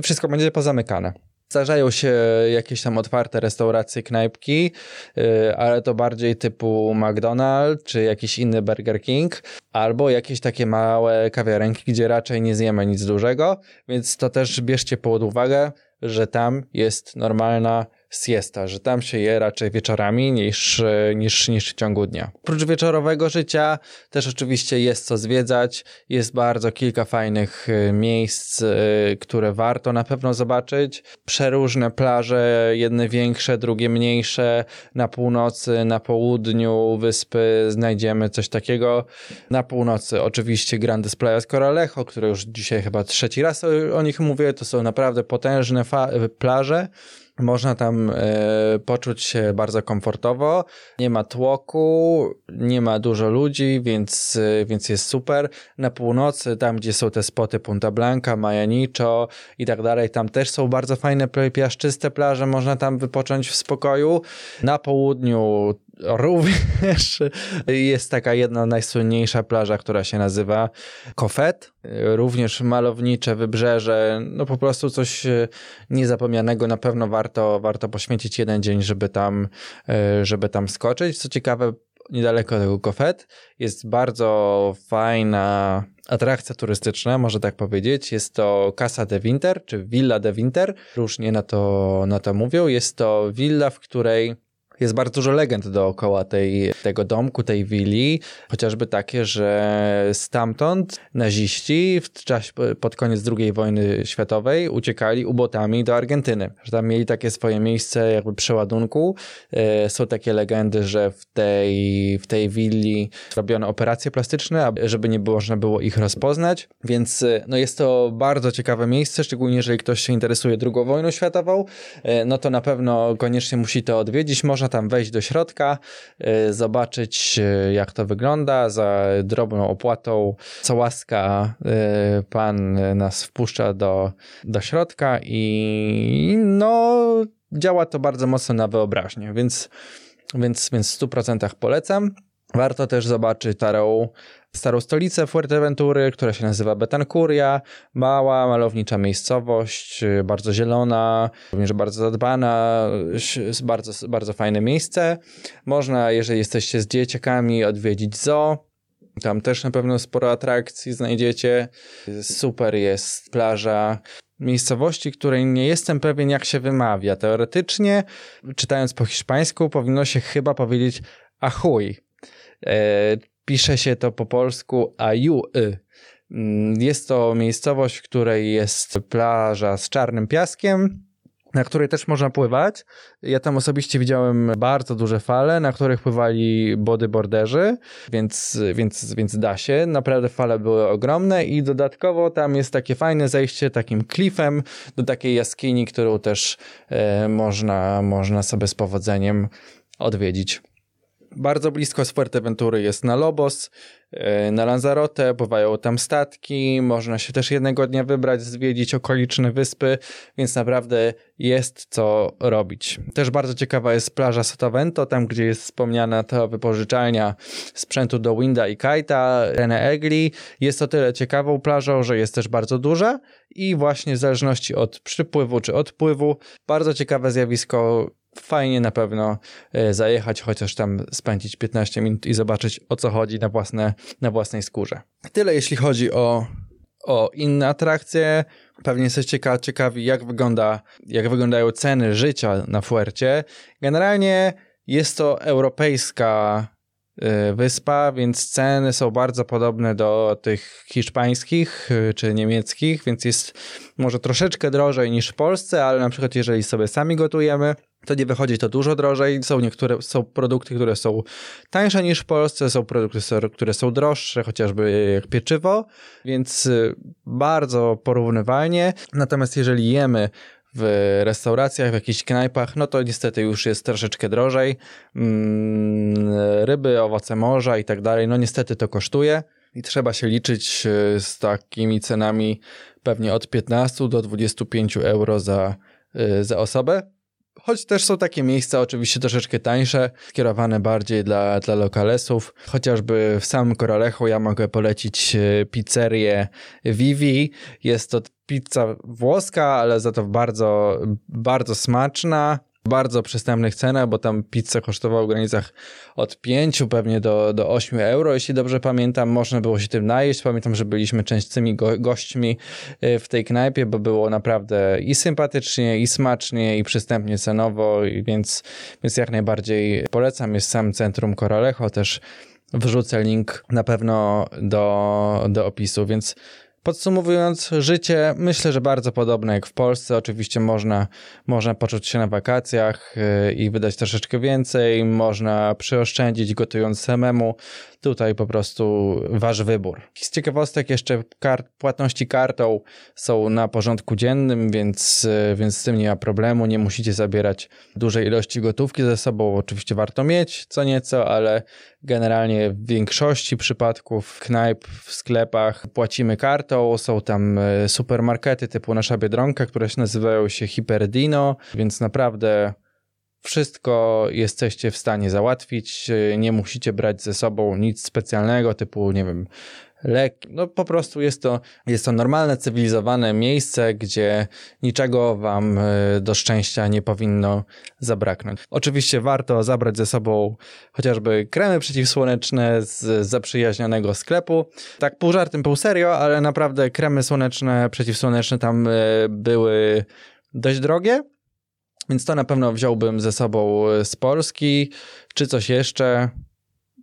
wszystko będzie pozamykane. Zdarzają się jakieś tam otwarte restauracje, knajpki, y, ale to bardziej typu McDonald's czy jakiś inny Burger King, albo jakieś takie małe kawiarenki, gdzie raczej nie zjemy nic dużego, więc to też bierzcie pod uwagę, że tam jest normalna siesta, że tam się je raczej wieczorami niż, niż, niż w ciągu dnia. Oprócz wieczorowego życia też oczywiście jest co zwiedzać, jest bardzo kilka fajnych y, miejsc, y, które warto na pewno zobaczyć. Przeróżne plaże, jedne większe, drugie mniejsze, na północy, na południu wyspy znajdziemy coś takiego. Na północy oczywiście Grandes Playas Coralejo, które już dzisiaj chyba trzeci raz o, o nich mówię, to są naprawdę potężne plaże. Można tam e, poczuć się bardzo komfortowo. Nie ma tłoku, nie ma dużo ludzi, więc, e, więc jest super. Na północy, tam gdzie są te spoty Punta Blanca, Majanicho i tak dalej, tam też są bardzo fajne piaszczyste plaże, można tam wypocząć w spokoju. Na południu Również jest taka jedna najsłynniejsza plaża, która się nazywa Kofet. Również malownicze wybrzeże, no po prostu coś niezapomnianego. Na pewno warto, warto poświęcić jeden dzień, żeby tam, żeby tam skoczyć. Co ciekawe, niedaleko tego Kofet jest bardzo fajna atrakcja turystyczna, można tak powiedzieć. Jest to Casa de Winter, czy Villa de Winter. Różnie na to, na to mówią. Jest to willa, w której jest bardzo dużo legend dookoła tej, tego domku, tej willi, chociażby takie, że stamtąd naziści w czasie, pod koniec II wojny światowej uciekali ubotami do Argentyny, że tam mieli takie swoje miejsce jakby przeładunku. E, są takie legendy, że w tej, w tej willi robiono operacje plastyczne, żeby nie było, można było ich rozpoznać, więc e, no jest to bardzo ciekawe miejsce, szczególnie jeżeli ktoś się interesuje II wojną światową, e, no to na pewno koniecznie musi to odwiedzić. Można tam wejść do środka, y, zobaczyć y, jak to wygląda za drobną opłatą. Co łaska y, pan nas wpuszcza do, do środka i no działa to bardzo mocno na wyobraźnię, więc, więc, więc w 100% polecam. Warto też zobaczyć starą, starą stolicę Fuerteventury, która się nazywa Betancuria. Mała, malownicza miejscowość, bardzo zielona, również bardzo zadbana, bardzo, bardzo fajne miejsce. Można, jeżeli jesteście z dzieciakami, odwiedzić zoo. Tam też na pewno sporo atrakcji znajdziecie. Super jest plaża miejscowości, której nie jestem pewien, jak się wymawia. Teoretycznie, czytając po hiszpańsku, powinno się chyba powiedzieć achuj pisze się to po polsku AJU. Mm, jest to miejscowość, w której jest plaża z czarnym piaskiem, na której też można pływać. Ja tam osobiście widziałem bardzo duże fale, na których pływali bodyboarderzy, więc, więc, więc da się. Naprawdę fale były ogromne i dodatkowo tam jest takie fajne zejście takim klifem do takiej jaskini, którą też e, można, można sobie z powodzeniem odwiedzić. Bardzo blisko z Fuerteventury jest na Lobos, e, na Lanzarote, bywają tam statki, można się też jednego dnia wybrać, zwiedzić okoliczne wyspy, więc naprawdę jest co robić. Też bardzo ciekawa jest plaża Sotavento, tam gdzie jest wspomniana ta wypożyczalnia sprzętu do Winda i Kite'a, Rene Egli. Jest to tyle ciekawą plażą, że jest też bardzo duża i właśnie w zależności od przypływu czy odpływu, bardzo ciekawe zjawisko fajnie na pewno e, zajechać, chociaż tam spędzić 15 minut i zobaczyć o co chodzi na, własne, na własnej skórze. Tyle jeśli chodzi o, o inne atrakcje. Pewnie jesteście ciekawi, jak, wygląda, jak wyglądają ceny życia na Fuercie. Generalnie jest to europejska e, wyspa, więc ceny są bardzo podobne do tych hiszpańskich e, czy niemieckich, więc jest może troszeczkę drożej niż w Polsce, ale na przykład jeżeli sobie sami gotujemy, to nie wychodzi to dużo drożej. Są niektóre są produkty, które są tańsze niż w Polsce, są produkty, które są droższe, chociażby jak pieczywo, więc y, bardzo porównywalnie. Natomiast jeżeli jemy w restauracjach, w jakichś knajpach, no to niestety już jest troszeczkę drożej. Mm, ryby, owoce morza i tak dalej, no niestety to kosztuje i trzeba się liczyć y, z takimi cenami pewnie od 15 do 25 euro za, y, za osobę. Choć też są takie miejsca, oczywiście troszeczkę tańsze, skierowane bardziej dla, dla lokalesów. Chociażby w samym Coralejo ja mogę polecić e, pizzerię Vivi. Jest to pizza włoska, ale za to bardzo, bardzo smaczna bardzo przystępnych cenach, bo tam pizza kosztowała w granicach od 5 pewnie do, do 8 euro, jeśli dobrze pamiętam. Można było się tym najeść. Pamiętam, że byliśmy częstymi go gośćmi y, w tej knajpie, bo było naprawdę i sympatycznie, i smacznie, i przystępnie cenowo, więc, więc jak najbardziej polecam. Jest sam centrum Coralejo, też wrzucę link na pewno do, do opisu, więc Podsumowując, życie myślę, że bardzo podobne jak w Polsce. Oczywiście można, można poczuć się na wakacjach y, i wydać troszeczkę więcej, można przyoszczędzić gotując samemu. Tutaj po prostu wasz wybór. Z ciekawostek jeszcze kart, płatności kartą są na porządku dziennym, więc, y, więc z tym nie ma problemu. Nie musicie zabierać dużej ilości gotówki ze sobą. Oczywiście warto mieć co nieco, ale generalnie w większości przypadków knajp w sklepach płacimy kartą. Są tam y, supermarkety typu nasza Biedronka, które się nazywają się Hyperdino, więc naprawdę Wszystko jesteście w stanie załatwić, nie musicie brać ze sobą nic specjalnego, typu, nie wiem, lek. No po prostu jest to, jest to normalne, cywilizowane miejsce, gdzie niczego wam e, do szczęścia nie powinno zabraknąć. Oczywiście warto zabrać ze sobą chociażby kremy przeciwsłoneczne z zaprzyjaźnionego sklepu. Tak pół żartem, pół serio, ale naprawdę kremy słoneczne, przeciwsłoneczne tam e, były dość drogie. Więc to na pewno wziąłbym ze sobą z Polski, czy coś jeszcze.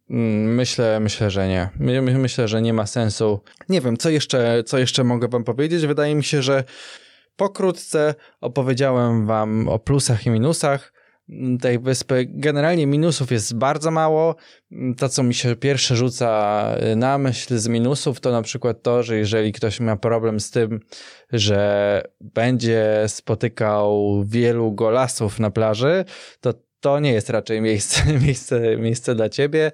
Mm, myślę, myślę, że nie. Myślę, że nie ma sensu. Nie wiem, co jeszcze, co jeszcze mogę wam powiedzieć. Wydaje mi się, że pokrótce opowiedziałem wam o plusach i minusach tej wyspy. Generalnie minusów jest bardzo mało. To, co mi się pierwsze rzuca na myśl z minusów, to na przykład to, że jeżeli ktoś ma problem z tym, że będzie spotykał wielu golasów na plaży, to to nie jest raczej miejsce, (laughs) miejsce, miejsce dla ciebie.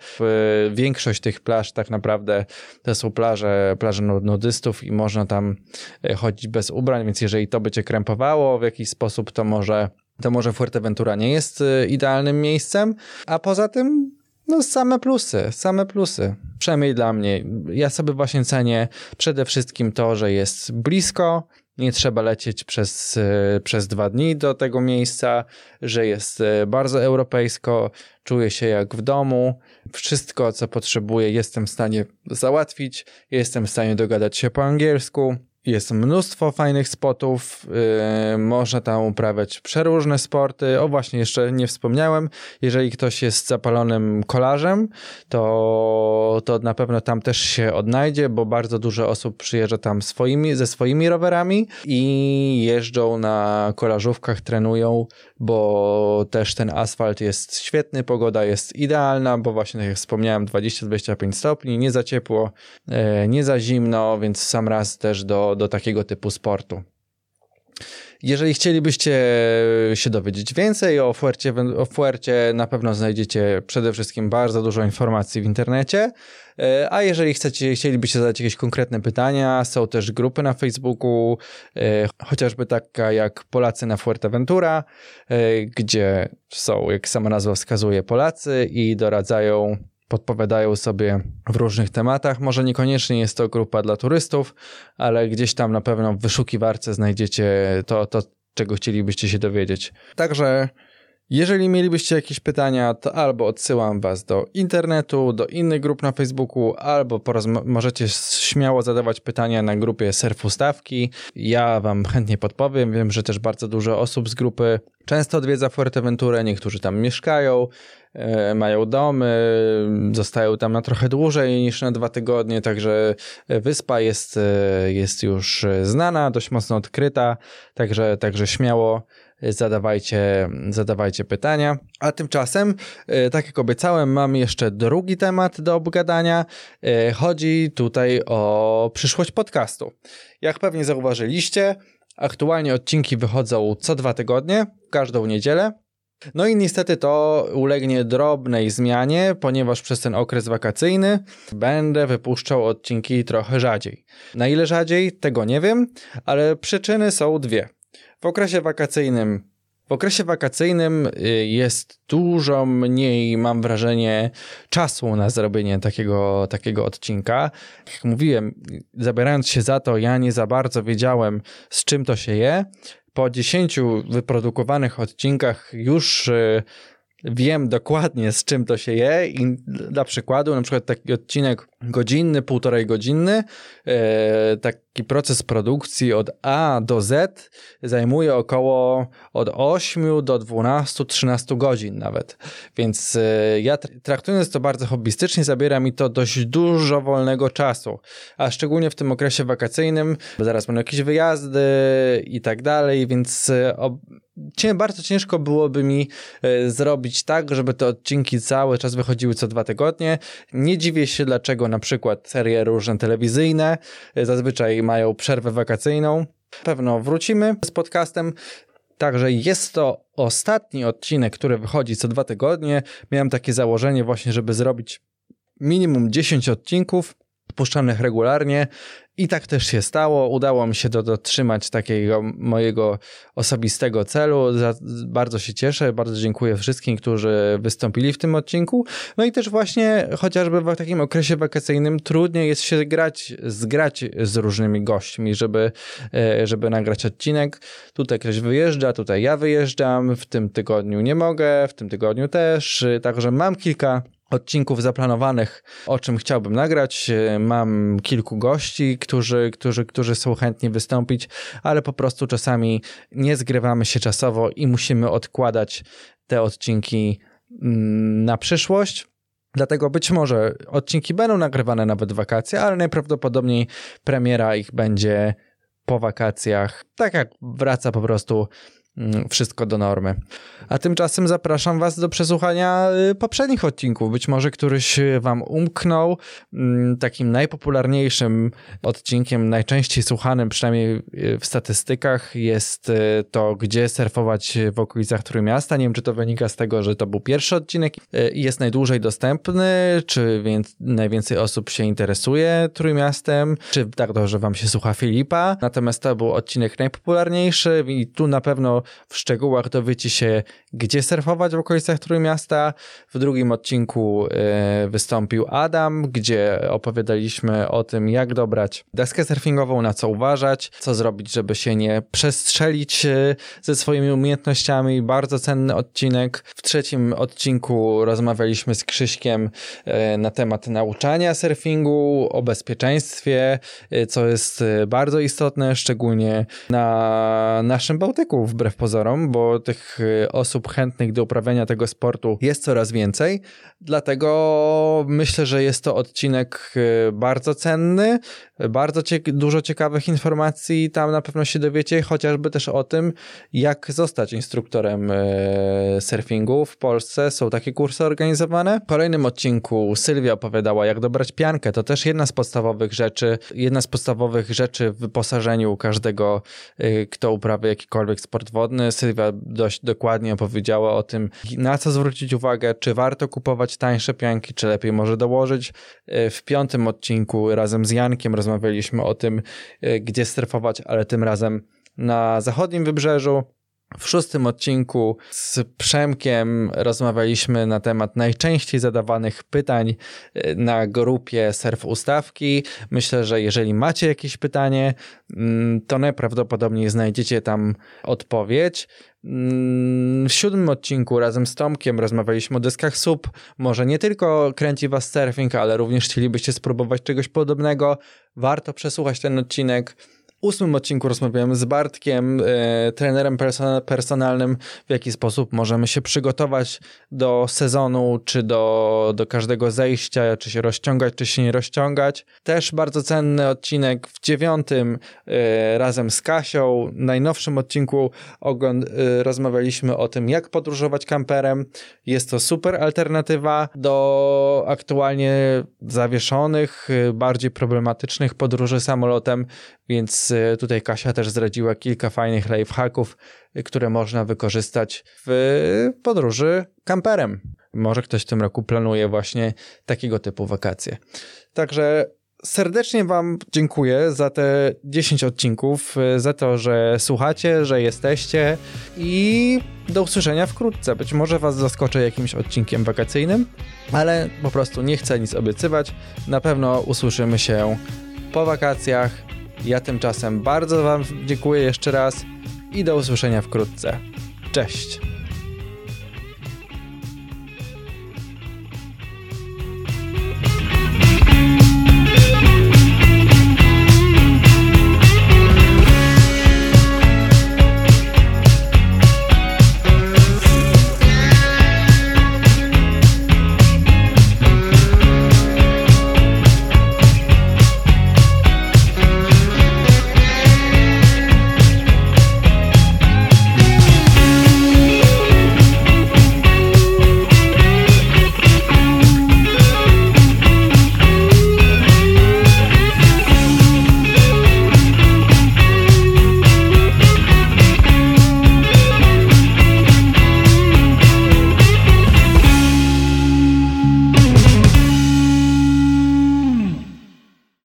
Większość tych plaż tak naprawdę to są plaże, plaże nudystów i można tam e, chodzić bez ubrań, więc jeżeli to by cię krępowało w jakiś sposób, to może, to może Fuerteventura nie jest e, idealnym miejscem. A poza tym no same plusy, same plusy. Przynajmniej dla mnie. Ja sobie właśnie cenię przede wszystkim to, że jest blisko, nie trzeba lecieć przez, e, przez dwa dni do tego miejsca, że jest e, bardzo europejsko, czuję się jak w domu. Wszystko, co potrzebuję, jestem w stanie załatwić, jestem w stanie dogadać się po angielsku. Jest mnóstwo fajnych spotów, yy, można tam uprawiać przeróżne sporty. O właśnie, jeszcze nie wspomniałem, jeżeli ktoś jest zapalonym kolarzem, to, to na pewno tam też się odnajdzie, bo bardzo dużo osób przyjeżdża tam swoimi, ze swoimi rowerami i jeżdżą na kolażówkach, trenują, bo też ten asfalt jest świetny, pogoda jest idealna, bo właśnie tak jak wspomniałem, 20-25 stopni, nie za ciepło, yy, nie za zimno, więc sam raz też do do takiego typu sportu. Jeżeli chcielibyście się dowiedzieć więcej o Fuercie, o Fuercie, na pewno znajdziecie przede wszystkim bardzo dużo informacji w internecie. E, a jeżeli chcecie, chcielibyście zadać jakieś konkretne pytania, są też grupy na Facebooku, e, chociażby taka jak Polacy na Fuerteventura, e, gdzie są, jak sama nazwa wskazuje, Polacy i doradzają podpowiadają sobie w różnych tematach. Może niekoniecznie jest to grupa dla turystów, ale gdzieś tam na pewno w wyszukiwarce znajdziecie to, to czego chcielibyście się dowiedzieć. Także jeżeli mielibyście jakieś pytania, to albo odsyłam was do internetu, do innych grup na Facebooku, albo możecie śmiało zadawać pytania na grupie Surfustawki. Ja wam chętnie podpowiem. Wiem, że też bardzo dużo osób z grupy często odwiedza Fuerteventurę, niektórzy tam mieszkają, mają domy, zostają tam na trochę dłużej niż na dwa tygodnie, także wyspa jest, e, jest już znana, dość mocno odkryta, także, także śmiało zadawajcie, zadawajcie pytania. A tymczasem, e, tak jak obiecałem, mam jeszcze drugi temat do obgadania. E, chodzi tutaj o przyszłość podcastu. Jak pewnie zauważyliście, aktualnie odcinki wychodzą co dwa tygodnie, każdą niedzielę. No i niestety to ulegnie drobnej zmianie, ponieważ przez ten okres wakacyjny będę wypuszczał odcinki trochę rzadziej. Na ile rzadziej, tego nie wiem, ale przyczyny są dwie. W okresie wakacyjnym w okresie wakacyjnym y, jest dużo mniej, mam wrażenie, czasu na zrobienie takiego, takiego odcinka. Jak mówiłem, zabierając się za to, ja nie za bardzo wiedziałem, z czym to się je. Po 10 wyprodukowanych odcinkach już y, wiem dokładnie z czym to się je i dla przykładu, na przykład taki odcinek godzinny, półtorej godzinny, e, taki proces produkcji od A do Z zajmuje około od 8 do 12, 13 godzin nawet. Więc e, ja traktując to bardzo hobbystycznie, zabiera mi to dość dużo wolnego czasu, a szczególnie w tym okresie wakacyjnym, bo zaraz będą jakieś wyjazdy i tak dalej, więc e, bardzo ciężko byłoby mi zrobić tak, żeby te odcinki cały czas wychodziły co dwa tygodnie. Nie dziwię się, dlaczego na przykład serie różne telewizyjne zazwyczaj mają przerwę wakacyjną. Pewno wrócimy z podcastem. Także jest to ostatni odcinek, który wychodzi co dwa tygodnie. Miałem takie założenie właśnie, żeby zrobić minimum 10 odcinków puszczanych regularnie I tak też się stało. Udało mi się do, dotrzymać takiego mojego osobistego celu. Za, bardzo się cieszę. Bardzo dziękuję wszystkim, którzy wystąpili w tym odcinku. No i też właśnie chociażby w takim okresie wakacyjnym trudniej jest się grać, zgrać z różnymi gośćmi, żeby, e, żeby nagrać odcinek. Tutaj ktoś wyjeżdża, tutaj ja wyjeżdżam. W tym tygodniu nie mogę, w tym tygodniu też. Także mam kilka odcinków zaplanowanych, o czym chciałbym nagrać. Mam kilku gości, którzy, którzy, którzy są chętni wystąpić, ale po prostu czasami nie zgrywamy się czasowo i musimy odkładać te odcinki mm, na przyszłość. Dlatego być może odcinki będą nagrywane nawet w wakacje, ale najprawdopodobniej premiera ich będzie po wakacjach, tak jak wraca po prostu wszystko do normy. A tymczasem zapraszam Was do przesłuchania y, poprzednich odcinków. Być może któryś Wam umknął. Mm, takim najpopularniejszym odcinkiem, najczęściej słuchanym, przynajmniej y, w statystykach, jest y, to, gdzie surfować w okolicach Trójmiasta. Nie wiem, czy to wynika z tego, że to był pierwszy odcinek i jest najdłużej dostępny, czy więc najwięcej osób się interesuje Trójmiastem, czy tak dobrze Wam się słucha Filipa. Natomiast to był odcinek najpopularniejszy i tu na pewno w szczegółach dowiecie się, gdzie surfować w okolicach Trójmiasta. W drugim odcinku e, wystąpił Adam, gdzie opowiadaliśmy o tym, jak dobrać deskę surfingową, na co uważać, co zrobić, żeby się nie przestrzelić e, ze swoimi umiejętnościami. Bardzo cenny odcinek. W trzecim odcinku rozmawialiśmy z Krzyśkiem e, na temat nauczania surfingu, o bezpieczeństwie, co jest bardzo istotne, szczególnie na naszym Bałtyku, wbrew pozorom, bo tych y, osób chętnych do uprawiania tego sportu jest coraz więcej. Dlatego myślę, że jest to odcinek y, bardzo cenny, bardzo dużo ciekawych informacji tam na pewno się dowiecie, chociażby też o tym, jak zostać instruktorem y, surfingu w Polsce. Są takie kursy organizowane. W kolejnym odcinku Sylwia opowiadała, jak dobrać piankę. To też jedna z podstawowych rzeczy, jedna z podstawowych rzeczy w wyposażeniu każdego, kto uprawia jakikolwiek sport wodny Sylwia dość dokładnie opowiedziała o tym, na co zwrócić uwagę, czy warto kupować tańsze pianki, czy lepiej może dołożyć. E, w piątym odcinku razem z Jankiem rozmawialiśmy o tym, e, gdzie strefować, ale tym razem na zachodnim wybrzeżu. W szóstym odcinku z Przemkiem rozmawialiśmy na temat najczęściej zadawanych pytań e, na grupie Surf Ustawki. Myślę, że jeżeli macie jakieś pytanie, mm, to najprawdopodobniej znajdziecie tam odpowiedź. Mm, w siódmym odcinku razem z Tomkiem rozmawialiśmy o deskach sub. Może nie tylko kręci was surfing, ale również chcielibyście spróbować czegoś podobnego. Warto przesłuchać ten odcinek ósmym odcinku rozmawiałem z Bartkiem, e, trenerem person personalnym, w jaki sposób możemy się przygotować do sezonu, czy do, do każdego zejścia, czy się rozciągać, czy się nie rozciągać. Też bardzo cenny odcinek w dziewiątym e, razem z Kasią. W najnowszym odcinku e, rozmawialiśmy o tym, jak podróżować kamperem. Jest to super alternatywa do aktualnie zawieszonych, e, bardziej problematycznych podróży samolotem, więc e, tutaj Kasia też zdradziła kilka fajnych lifehacków, e, które można wykorzystać w podróży kamperem. Może ktoś w tym roku planuje właśnie takiego typu wakacje. Także serdecznie Wam dziękuję za te 10 odcinków, e, za to, że słuchacie, że jesteście i do usłyszenia wkrótce. Być może Was zaskoczę jakimś odcinkiem wakacyjnym, ale po prostu nie chcę nic obiecywać. Na pewno usłyszymy się po wakacjach ja tymczasem bardzo Wam dziękuję jeszcze raz i do usłyszenia wkrótce. Cześć!